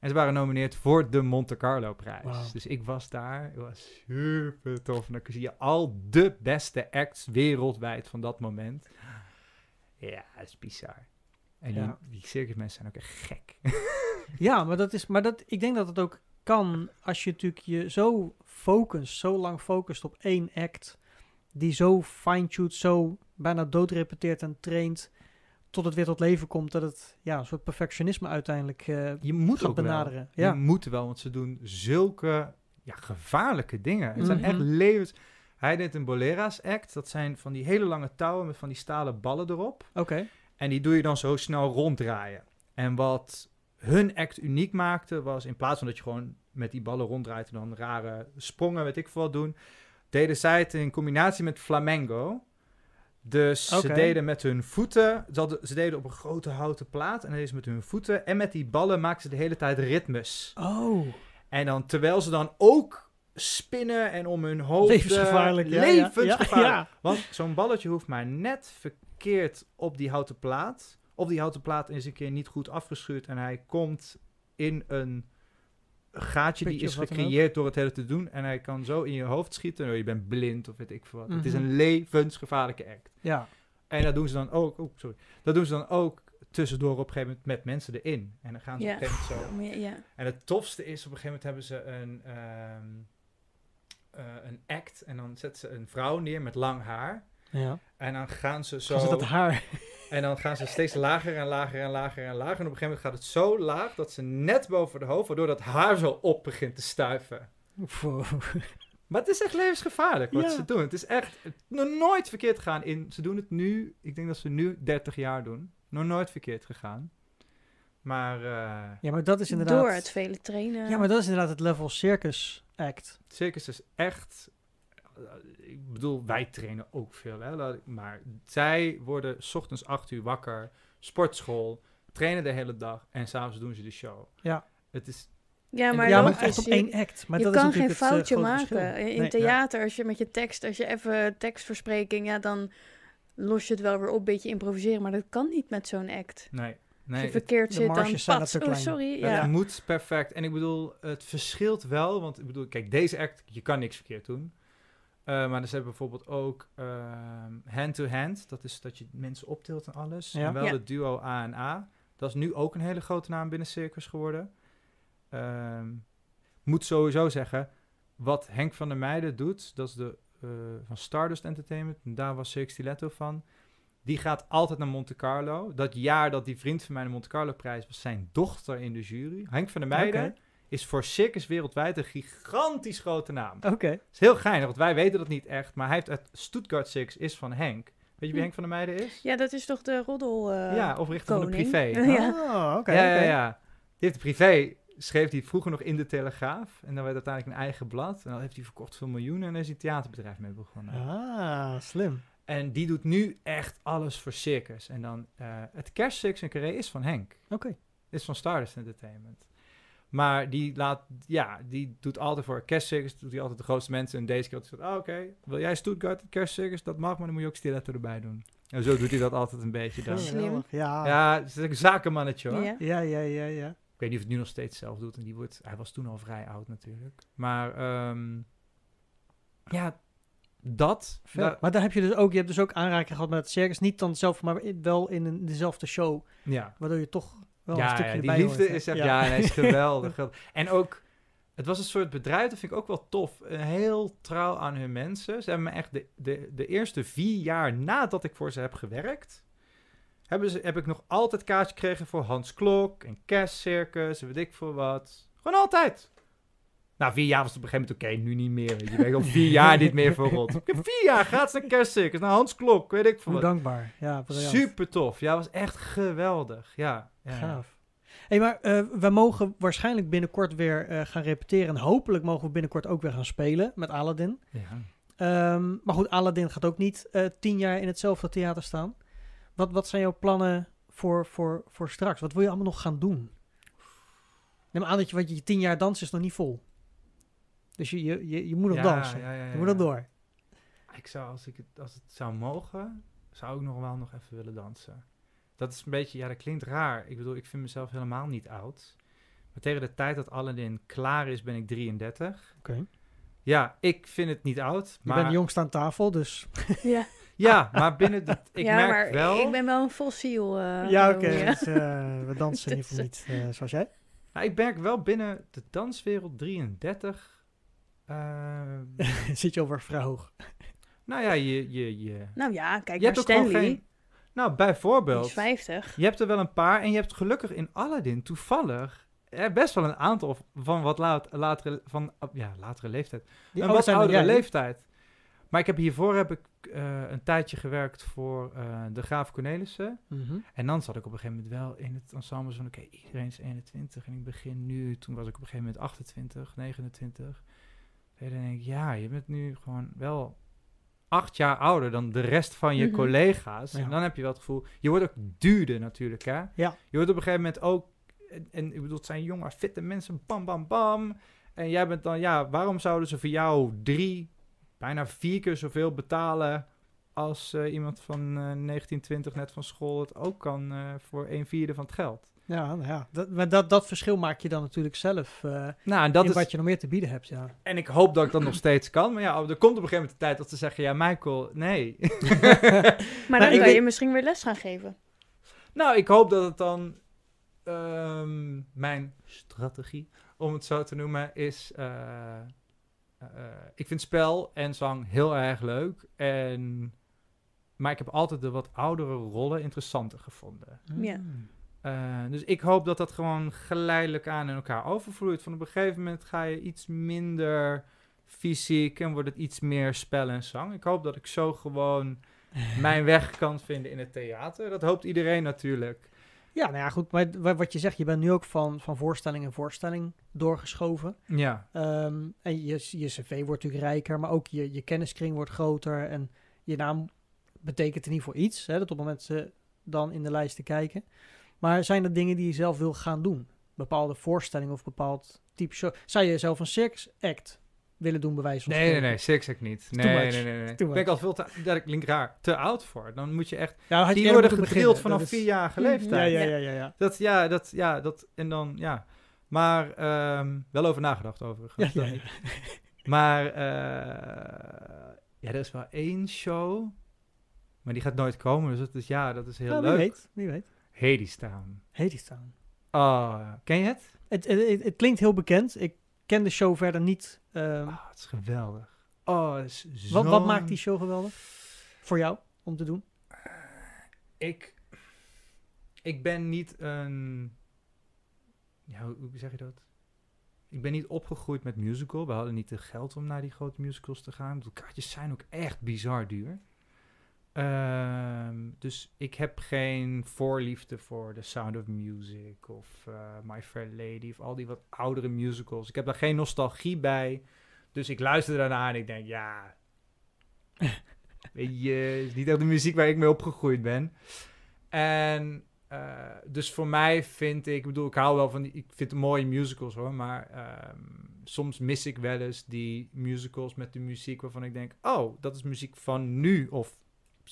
D: En ze waren genomineerd voor de Monte Carlo prijs. Dus ik was daar. Het was super tof. En dan zie je al de beste acts wereldwijd van dat moment. Ja, dat is bizar. En die,
B: Ja.
D: die circusmensen zijn ook echt gek.
B: Ja, maar dat is, maar dat, ik denk dat het ook kan als je natuurlijk je zo focust, zo lang focust op één act, die zo fine-tuned, zo bijna doodrepeteert en traint, tot het weer tot leven komt, dat het ja, een soort perfectionisme uiteindelijk eh,
D: Je moet ook wel.
B: benaderen.
D: Je
B: Ja.
D: moet wel, want ze doen zulke ja, gevaarlijke dingen. Het zijn
B: Mhm.
D: echt levens... Hij deed een Bolera's act. Dat zijn van die hele lange touwen met van die stalen ballen erop.
B: Oké.
D: En die doe je dan zo snel ronddraaien. En wat hun act uniek maakte, was in plaats van dat je gewoon met die ballen ronddraait en dan rare sprongen, weet ik veel wat doen, deden zij het in combinatie met flamengo. Dus ze deden met hun voeten, ze, hadden- ze deden op een grote houten plaat en dan deden ze met hun voeten en met die ballen maakten ze de hele tijd ritmes.
B: Oh.
D: En dan terwijl ze dan ook spinnen en om hun hoofd.
B: Levensgevaarlijk. ja,
D: levensgevaarlijk.
B: Ja, ja.
D: Want zo'n balletje hoeft maar net verkeerd op die houten plaat. Of die houten plaat is een keer niet goed afgeschuurd en hij komt in een gaatje die is gecreëerd door het hele te doen. En hij kan zo in je hoofd schieten. Oh, je bent blind of weet ik veel wat. Het is
B: Mhm.
D: een levensgevaarlijke act.
B: Ja.
D: En dat doen ze dan ook, oh, sorry. Dat doen ze dan ook tussendoor op een gegeven moment met mensen erin. En dan gaan ze
C: Ja.
D: op een gegeven moment zo.
C: Ja, ja.
D: En het tofste is, op een gegeven moment hebben ze een, ehm, eh, een act. En dan zetten ze een vrouw neer met lang haar.
B: ja.
D: En dan gaan ze zo.
B: Zit dat haar.
D: En dan gaan ze steeds lager en lager en lager en lager. En op een gegeven moment gaat het zo laag dat ze net boven de hoofd, waardoor dat haar zo op begint te stuiven.
B: Wow.
D: Maar het is echt levensgevaarlijk wat
B: Ja.
D: ze doen. Het is echt nog nooit verkeerd gegaan. In, ze doen het nu, ik denk dat ze nu 30 jaar doen. Nog nooit verkeerd gegaan. Maar eh,
B: Ja, maar dat is inderdaad...
C: Door het vele trainen.
B: Ja, maar dat is inderdaad het level circus act.
D: circus is echt. Eh, Ik bedoel, wij trainen ook veel, hè, maar zij worden 's ochtends 8 uur wakker, sportschool, trainen de hele dag en s'avonds doen ze de show.
B: Ja.
D: Het is
C: Ja, maar,
B: ja, maar echt op
C: je-
B: één act. Maar
C: je
B: dat
C: kan
B: is
C: geen
B: natuurlijk het, eh,
C: foutje maken.
B: verschil.
C: In,
B: Nee,
C: theater, als je met je tekst, als je even tekstverspreking, ja, dan los je het wel weer op, een beetje improviseren. Maar dat kan niet met zo'n act.
D: nee,
C: Als
D: nee.
C: je
D: het-
C: verkeerd
B: de
C: zit, dan Oh,
B: klein.
C: sorry.
D: Het
C: Ja.
D: moet perfect. En ik bedoel, het verschilt wel. Want ik bedoel, kijk, deze act, je kan niks verkeerd doen. Eh, maar ze hebben bijvoorbeeld ook ehm, hand-to-hand. Dat is dat je mensen optilt en alles.
B: Ja.
D: En wel
C: Ja.
D: het duo A en A. Dat is nu ook een hele grote naam binnen Circus geworden. Ehm, moet sowieso zeggen, wat Henk van der Meijden doet, dat is de eh, van Stardust Entertainment. En daar was Cirque Stiletto van. Die gaat altijd naar Monte Carlo. Dat jaar dat die vriend van mij de Monte Carlo prijs was, zijn dochter in de jury. Henk van der Meijden. Is voor circus wereldwijd een gigantisch grote naam. Het
B: Oké.
D: is heel geinig, want wij weten dat niet echt. Maar hij heeft uit Stuttgart Circus is van Henk. Weet je wie
C: Hm.
D: Henk van der Meijden is?
C: ja, dat is toch de roddel. eh,
D: ja, oprichter van de privé.
C: Ja.
B: Oh, oké.
D: ja, ja, ja. Die heeft de privé, schreef hij vroeger nog in de Telegraaf. En dan werd uiteindelijk een eigen blad. En dan heeft hij verkocht voor miljoenen en daar is hij een theaterbedrijf mee begonnen.
B: Ah, slim.
D: En die doet nu echt alles voor circus. En dan eh, het kerstcircus in Carré is van Henk.
B: Oké.
D: is van Stardust Entertainment. Maar die laat, ja, die doet altijd voor kerstcircus, doet hij altijd de grootste mensen. En deze keer had hij ah, oké, wil jij Stuttgart kerstcircus? Dat mag, maar dan moet je ook stiletto erbij doen. En zo doet hij dat altijd een beetje dan.
C: Slim.
B: Ja.
D: Ja, het is een zakenmannetje hoor.
C: Ja.
B: Ja, ja, ja, ja.
D: Ik weet niet of het nu nog steeds zelf doet. En die wordt, hij was toen al vrij oud natuurlijk. Maar ehm, ja, dat.
B: Maar daar heb je dus ook, je hebt dus ook aanraking gehad met het circus. Niet dan zelf, maar wel in een, dezelfde show.
D: ja.
B: Waardoor je toch wel een
D: ja,
B: stukje
D: ja, die liefde
B: hoort,
D: is echt, ja, nee, is geweldig. en ook, het was een soort bedrijf, dat vind ik ook wel tof. Heel trouw aan hun mensen. Ze hebben me echt de, de, de eerste vier jaar nadat ik voor ze heb gewerkt, hebben ze, heb ik nog altijd kaartje gekregen voor Hans Klok en Kerstcircus en weet ik veel wat. Gewoon altijd. Nou, vier jaar was het op een gegeven moment oké, nu niet meer. weet Je weet al vier jaar niet meer voor rot. Ik heb vier jaar gratis naar Kerstcircus, naar Hans Klok, weet ik veel wat.
B: dankbaar. Ja, briljant.
D: Super tof. Ja, was echt geweldig. Ja, ja.
B: Gaaf. Hey, maar eh, we mogen waarschijnlijk binnenkort weer eh, gaan repeteren. En hopelijk mogen we binnenkort ook weer gaan spelen met Aladdin.
D: ja.
B: Ehm, maar goed, Aladdin gaat ook niet eh, tien jaar in hetzelfde theater staan. Wat, wat zijn jouw plannen voor, voor, voor straks? Wat wil je allemaal nog gaan doen? Neem aan dat je, want je tien jaar dansen is nog niet vol. Dus je, je, je, je moet nog
D: Ja,
B: dansen.
D: ja, ja,
B: Je moet nog door.
D: Ik zou, als, ik het, als het zou mogen, zou ik nog wel nog even willen dansen. Dat is een beetje, ja, dat klinkt raar. Ik bedoel, ik vind mezelf helemaal niet oud. Maar tegen de tijd dat Aladdin klaar is, ben ik 33.
B: Oké.
D: Ja, ik vind het niet oud.
B: Je
D: Maar,
B: bent de jongste aan tafel, dus...
C: Ja,
D: Ja, maar binnen de... Ik
C: ja
D: merk
C: maar
D: wel...
C: ik ben wel een fossiel. eh,
B: ja, oké.
C: ja.
B: dus, eh, we dansen in ieder geval niet eh, zoals jij.
D: nou, ik merk wel binnen de danswereld 33... eh,
B: Zit je over vrij hoog.
D: nou ja, je... je, je,
C: Nou ja, kijk
D: je hebt
C: Stanley.
D: geen... Nou,
C: Die
D: bijvoorbeeld...
C: is 50.
D: Je hebt er wel een paar en je hebt gelukkig in Aladdin toevallig eh, best wel een aantal van wat laat, latere, van, ja, latere leeftijd.
B: Die
D: een wat oudere
B: jij.
D: leeftijd. Maar ik heb hiervoor heb ik eh, een tijdje gewerkt voor eh, de Graaf Cornelissen.
B: Mhm.
D: En dan zat ik op een gegeven moment wel in het ensemble van, oké, iedereen is 21 en ik begin nu, toen was ik op een gegeven moment 28, 29. En dan denk ik, ja, je bent nu gewoon wel acht jaar ouder dan de rest van je
C: Mhm.
D: collega's.
B: Ja.
D: En dan heb je wel het gevoel, je wordt ook duurder natuurlijk, hè?
B: Ja.
D: Je wordt op een gegeven moment ook, en, en ik bedoel, het zijn jonge, fitte mensen, bam, bam, bam. En jij bent dan, ja, waarom zouden ze voor jou drie, bijna vier keer zoveel betalen als eh, iemand van eh 1920 net van school het ook kan eh, voor een vierde van het geld?
B: Ja, nou ja. Dat, maar dat, dat verschil maak je dan natuurlijk zelf. eh
D: Nou, en dat
B: in
D: is,
B: wat je nog meer te bieden hebt, ja.
D: en ik hoop dat ik dat nog steeds kan. Maar ja, er komt op een gegeven moment de tijd dat ze zeggen, ja, Michael, nee.
C: Maar dan
B: ik
C: kan
B: weet-
C: je misschien weer les gaan geven.
D: nou, ik hoop dat het dan ehm, mijn strategie, om het zo te noemen, is. eh, eh, ik vind spel en zang heel erg leuk. En, maar ik heb altijd de wat oudere rollen interessanter gevonden.
C: Ja.
B: Mm.
D: Eh, dus ik hoop dat dat gewoon geleidelijk aan in elkaar overvloeit. Van op een gegeven moment ga je iets minder fysiek en wordt het iets meer spel en zang. Ik hoop dat ik zo gewoon mijn weg kan vinden in het theater. Dat hoopt iedereen natuurlijk.
B: Ja, nou ja, goed. Maar wa- wat je zegt, je bent nu ook van, van voorstelling in voorstelling doorgeschoven.
D: Ja,
B: Ehm, en je, je cv wordt natuurlijk rijker, maar ook je, je kenniskring wordt groter. En je naam betekent in ieder geval iets, hè, dat op het moment ze dan in de lijsten kijken. Maar zijn er dingen die je zelf wil gaan doen? Bepaalde voorstellingen of bepaald type show? Zou je zelf een circus act willen doen, bij wijze van
D: nee, nee, nee, Six ik niet. Nee, nee, nee, nee. Ben ik al veel te, dat ik link raar, te oud voor. Dan moet je echt,
B: Ja, had je
D: die worden gedrild vanaf
B: is-
D: vierjarige
C: Mhm.
D: leeftijd.
B: Ja, ja,
C: Ja.
B: ja, ja.
D: Dat, ja, dat, ja, dat, en dan, ja. Maar, ehm, wel over nagedacht overigens.
B: Ja, ja.
D: Maar, eh, ja, er is wel één show, maar die gaat nooit komen. Dus dat is, ja, dat is heel
B: Nou, wie
D: leuk.
B: weet, wie weet.
D: Hadestown.
B: Hadestown.
D: Oh, ken je het?
B: Het, het, het, klinkt heel bekend. Ik ken de show verder niet.
D: Oh, het is geweldig. Oh, het is
B: wat, wat
D: zo'n-
B: maakt die show geweldig? Voor jou, om te doen?
D: Ik, ik ben niet een... Ja, hoe, hoe zeg je dat? Ik ben niet opgegroeid met musical. We hadden niet de geld om naar die grote musicals te gaan. De kaartjes zijn ook echt bizar duur. Ehm, dus ik heb geen voorliefde voor The Sound of Music of eh, My Fair Lady of al die wat oudere musicals. Ik heb daar geen nostalgie bij. Dus ik luister daarna en ik denk, ja, weet je, het is niet echt de muziek waar ik mee opgegroeid ben. En eh, dus voor mij vind ik, ik bedoel, ik hou wel van die, ik vind mooie musicals hoor, maar ehm, soms mis ik wel eens die musicals met de muziek waarvan ik denk, oh, dat is muziek van nu, of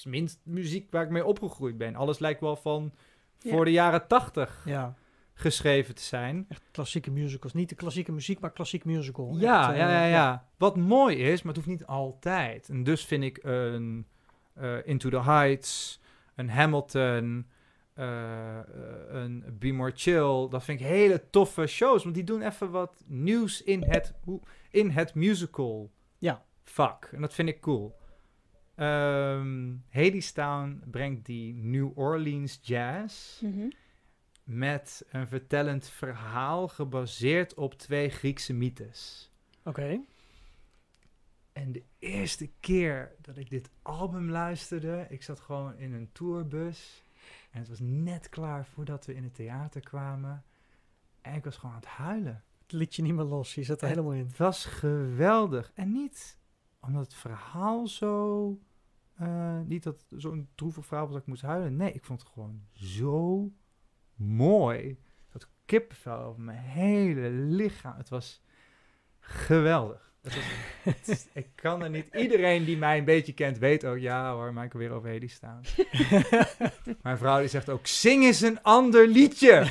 D: minst muziek waar ik mee opgegroeid ben. Alles lijkt wel van voor
C: Ja.
D: de jaren tachtig
B: Ja,
D: geschreven te zijn.
B: echt klassieke musicals. Niet de klassieke muziek, maar klassiek musical.
D: Ja,
B: Echt,
D: ja,
B: eh,
D: ja, ja. Wat mooi is, maar het hoeft niet altijd. En dus vind ik een eh, Into the Heights, een Hamilton, eh, eh, een Be More Chill. Dat vind ik hele toffe shows, want die doen even wat nieuws in het, in het musical
B: Ja.
D: vak. En dat vind ik cool. Ehm Hadestown brengt die New Orleans jazz
C: Mhm.
D: met een vertellend verhaal gebaseerd op twee Griekse mythes.
B: Oké.
D: En de eerste keer dat ik dit album luisterde, ik zat gewoon in een tourbus. En het was net klaar voordat we in het theater kwamen. En ik was gewoon aan het huilen.
B: Het liet je niet meer los. Je zit er helemaal in.
D: Het was geweldig. En niet omdat het verhaal zo... eh, niet dat zo'n droevig verhaal was dat ik moest huilen. Nee, ik vond het gewoon zo mooi. Dat kippenvel over mijn hele lichaam. Het was geweldig. Het was, het is- ik kan er niet... Iedereen die mij een beetje kent weet ook... Ja hoor, Michael weer over Hedy staan. Mijn vrouw die zegt ook... Zing eens een ander liedje!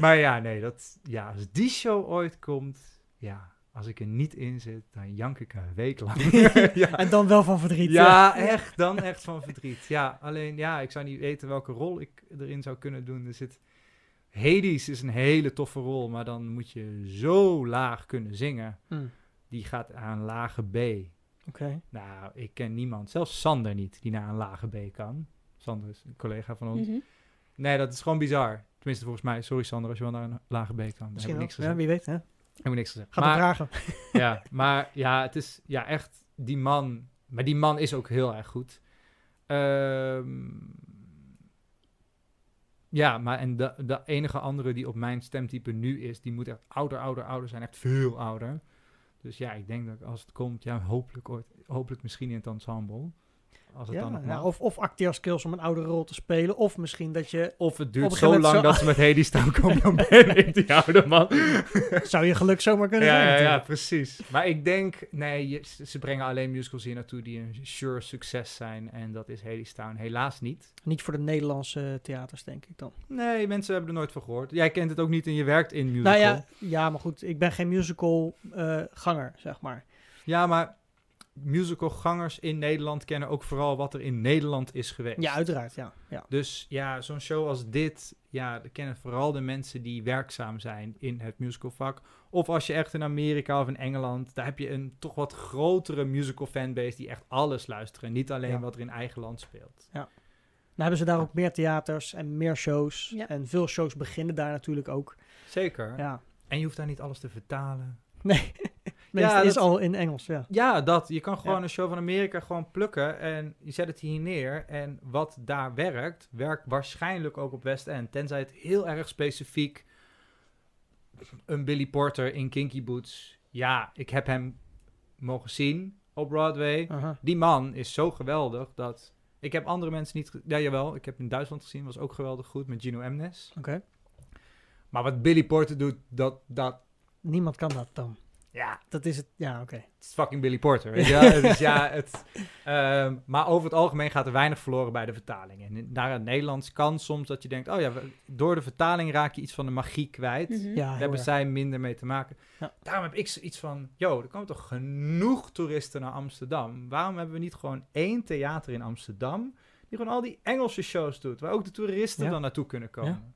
D: maar ja, nee, dat, ja, als die show ooit komt... Ja, als ik er niet in zit, dan jank ik een week lang. ja.
B: En dan wel van verdriet.
D: Ja, echt. Dan echt van verdriet. Ja, alleen ja, ik zou niet weten welke rol ik erin zou kunnen doen. Er zit... Hades is een hele toffe rol, maar dan moet je zo laag kunnen zingen.
B: Hm,
D: Die gaat aan lage B.
B: Oké.
D: Nou, ik ken niemand, zelfs Sander niet, die naar een lage B kan. Sander is een collega van ons.
C: Mhm.
D: Nee, dat is gewoon bizar. Tenminste, volgens mij. Sorry Sander, als je wel naar een lage B kan.
B: Misschien
D: niks
B: Ja, wie weet, hè?
D: Heb ik niks gezegd.
B: Ga
D: maar,
B: maar vragen.
D: ja, maar ja, het is ja, echt die man. Maar die man is ook heel erg goed. Ehm, ja, maar en de, de enige andere die op mijn stemtype nu is, die moet echt ouder, ouder, ouder zijn. Echt veel ouder. Dus ja, ik denk dat als het komt, ja, hopelijk ooit, hopelijk misschien in het ensemble. Als het
B: Ja,
D: dan nog mag.
B: of, of acteerskills om een oude rol te spelen. Of misschien dat je...
D: Of het duurt zo lang dat ze met Hedy staan komen, dan ben ik die oude man.
B: zou je geluk zomaar kunnen
D: Ja,
B: zijn
D: ja, ja, precies. Maar ik denk, nee, je- ze brengen alleen musicals hier naartoe die een sure succes zijn. En dat is Hadestown helaas niet.
B: Niet voor de Nederlandse theaters, denk ik dan.
D: Nee, mensen hebben er nooit van gehoord. Jij kent het ook niet en je werkt in musical.
B: Nou ja, ja, maar goed. Ik ben geen musical eh, ganger, zeg maar.
D: Ja, maar musicalgangers in Nederland kennen ook vooral wat er in Nederland is geweest.
B: Ja, uiteraard, ja. ja.
D: Dus ja, zo'n show als dit, ja, dat kennen vooral de mensen die werkzaam zijn in het musicalvak. Of als je echt in Amerika of in Engeland, daar heb je een toch wat grotere musical fanbase die echt alles luisteren. Niet alleen
B: Ja.
D: wat er in eigen land speelt.
B: Dan hebben ze daar ook meer theaters en meer shows.
C: Ja.
B: En veel shows beginnen daar natuurlijk ook.
D: Zeker.
B: Ja.
D: En je hoeft daar niet alles te vertalen.
B: Nee,
D: Ja,
B: is al in Engels, ja.
D: Ja, dat. Je kan gewoon
B: Ja.
D: een show van Amerika gewoon plukken en je zet het hier neer. En wat daar werkt, werkt waarschijnlijk ook op West End. Tenzij het heel erg specifiek een Billy Porter in Kinky Boots. Ja, ik heb hem mogen zien op Broadway. Die man is zo geweldig dat... Ik heb andere mensen niet... Ja, jawel. Ik heb in Duitsland gezien. Was ook geweldig goed met Gino Emnes.
B: Oké.
D: Maar wat Billy Porter doet, dat... dat
B: Niemand kan dat dan.
D: Ja,
B: Dat is het, ja, oké.
D: Het is fucking Billy Porter. Weet je wel? dus ja, het, ehm, maar over het algemeen gaat er weinig verloren bij de vertaling. En in- naar het Nederlands kan soms dat je denkt: oh ja, we- door de vertaling raak je iets van de magie kwijt.
C: Mhm.
B: Ja,
D: Daar hebben
B: erg.
D: zij minder mee te maken.
B: Ja.
D: Daarom heb ik zoiets van: yo, er komen toch genoeg toeristen naar Amsterdam. Waarom hebben we niet gewoon één theater in Amsterdam die gewoon al die Engelse shows doet, waar ook de toeristen
B: Ja.
D: dan naartoe kunnen komen?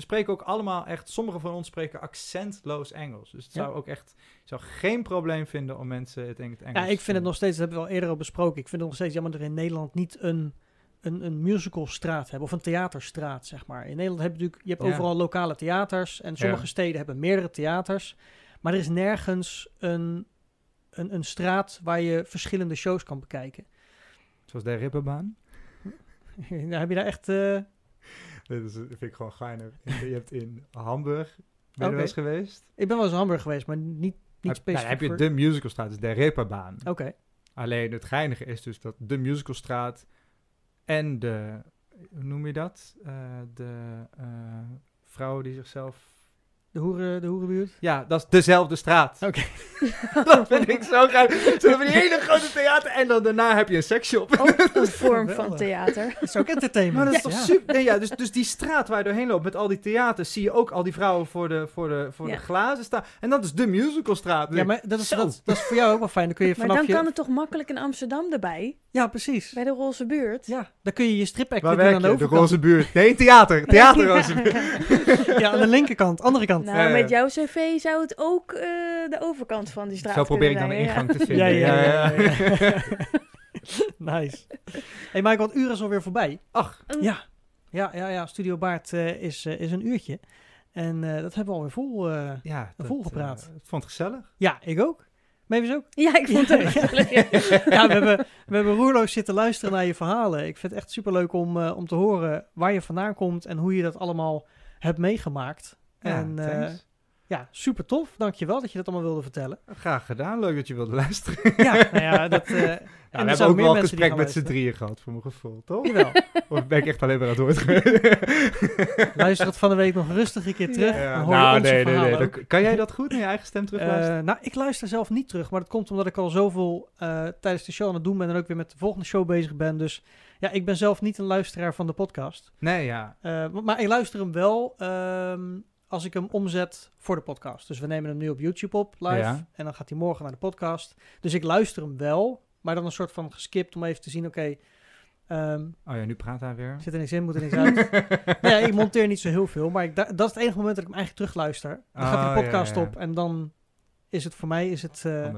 D: We spreken ook allemaal echt, sommige van ons spreken accentloos Engels. Dus het
B: Ja.
D: zou ook echt, zou geen probleem vinden om mensen het in het Engels
B: Ja, ik vind het nog steeds, dat hebben we al eerder al besproken. Ik vind het nog steeds jammer dat we in Nederland niet een, een, een musicalstraat hebben. Of een theaterstraat, zeg maar. In Nederland heb je natuurlijk, je hebt
D: Ja.
B: overal lokale theaters. En sommige
D: Ja.
B: steden hebben meerdere theaters. Maar er is nergens een, een, een straat waar je verschillende shows kan bekijken.
D: Zoals de Ripperbaan.
B: Nou, heb je daar echt... eh,
D: Dat is, vind ik gewoon geinig. Je hebt in Hamburg, ben je wel eens geweest?
B: ik ben wel eens in Hamburg geweest, maar niet, niet
D: Heb, nou,
B: specifiek
D: heb je
B: voor-
D: de musicalstraat, dus de Ripperbaan.
B: Oké,
D: Alleen het geinige is dus dat de musicalstraat en de, hoe noem je dat? Eh, de eh, vrouw die zichzelf...
B: de, hoeren, de hoerenbuurt.
D: Ja, dat is dezelfde straat.
B: Oké.
D: dat vind ik zo gaaf. Ze hebben die hele grote theater en dan daarna heb je een seksshop.
C: Ook een vorm van theater.
B: Dat is ook entertainment.
D: Maar dat is toch super? Nee, ja, dus, dus die straat waar je doorheen loopt met al die theaters, zie je ook al die vrouwen voor de, voor de, voor
C: Ja.
D: de glazen staan. En dat is de musicalstraat.
B: Ja, maar dat is, dat, dat is voor jou ook wel fijn. Dan kun je
C: Maar
B: vanaf
C: dan
B: je...
C: kan het toch makkelijk in Amsterdam erbij?
B: Ja, precies.
C: Bij de Roze Buurt?
B: Ja, dan kun je je stripact
D: Waar
B: weer doen
D: werk
B: aan de
D: je? De roze buurt. Nee, theater. Theater roze buurt.
B: Ja, aan de linkerkant, andere kant.
C: Nou,
D: Ja,
C: met jouw cv zou het ook eh, de overkant van die straat
D: Zo probeer ik dan de ingang te
B: Ja,
D: vinden.
B: ja, ja. ja, ja. nice. hey Michael, het uur is alweer voorbij.
D: Ach,
C: ja.
B: Ja, ja, ja, ja. Studio Baard eh, is, eh, is een uurtje. En eh, dat hebben we alweer vol. eh.
D: ja. dat,
B: volgepraat.
D: eh, ik vond het gezellig.
B: Ja, ik ook. Mavis ook.
C: Ja, ik vond het
B: Ja,
C: ook wel leuk.
B: Ja, we hebben, we hebben roerloos zitten luisteren naar je verhalen. Ik vind het echt superleuk om, eh, om te horen waar je vandaan komt en hoe je dat allemaal hebt meegemaakt.
D: Ja,
B: en eh,
D: thanks.
B: ja, super tof. Dankjewel dat je dat allemaal wilde vertellen.
D: Graag gedaan. Leuk dat je wilde luisteren.
B: Ja, nou ja, dat... eh,
D: we hebben ook wel een gesprek met z'n drieën gehad, voor mijn gevoel, toch?
B: Jawel.
D: Of ben ik echt alleen maar aan het woord?
B: Luister het van de week nog rustig een keer terug.
C: Ja.
B: Hoor
D: nou, nee, nee, nee. Dan- Kan jij dat goed, naar je eigen stem terugluisteren?
B: Eh, nou, ik luister zelf niet terug, maar dat komt omdat ik al zoveel eh, tijdens de show aan het doen ben en ook weer met de volgende show bezig ben. Dus ja, ik ben zelf niet een luisteraar van de podcast.
D: nee, ja.
B: Eh, maar ik luister hem wel ehm, als ik hem omzet voor de podcast. Dus we nemen hem nu op YouTube op, live.
D: Ja.
B: En dan gaat hij morgen naar de podcast. Dus ik luister hem wel, maar dan een soort van geskipt om even te zien, oké, ehm,
D: Oh ja, nu praat hij weer.
B: zit er niks in, moet er niks uit. nee, ja, ik monteer niet zo heel veel, maar ik, da- dat is het enige moment dat ik hem eigenlijk terugluister. Dan gaat
D: Oh,
B: de podcast
D: ja, ja.
B: op en dan is het voor mij is het, eh,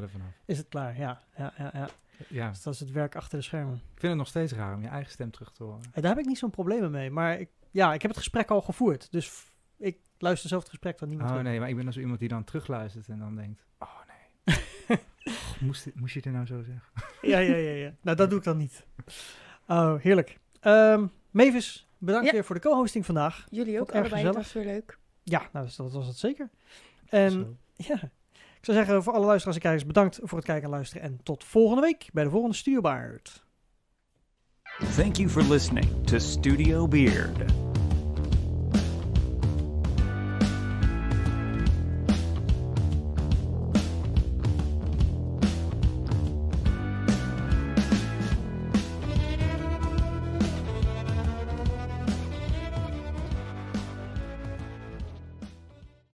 B: is het klaar. Ja, ja, ja, ja.
D: Ja,
B: Dus dat is het werk achter de schermen.
D: ik vind het nog steeds raar om je eigen stem terug te horen.
B: En daar heb ik niet zo'n probleem mee. Maar ik, ja, ik heb het gesprek al gevoerd. Dus ik luister zelf het gesprek dan niet meer
D: Oh
B: terug.
D: nee, maar ik ben dan zo iemand die dan terugluistert en dan denkt... Oh. Oh, moest, moest je dit nou zo zeggen?
B: Ja, ja, ja, ja. Nou, dat doe ik dan niet. Oh, heerlijk. Ehm Mavis, bedankt
C: Ja.
B: weer voor de co-hosting vandaag.
C: Jullie ook allebei, dat was weer leuk.
B: Ja, nou, dat was het zeker. En
D: Zo.
B: ja, ik zou zeggen voor alle luisteraars en kijkers bedankt voor het kijken en luisteren. En tot volgende week bij de volgende Stuurbaard.
A: Thank you for listening to Studio Beard.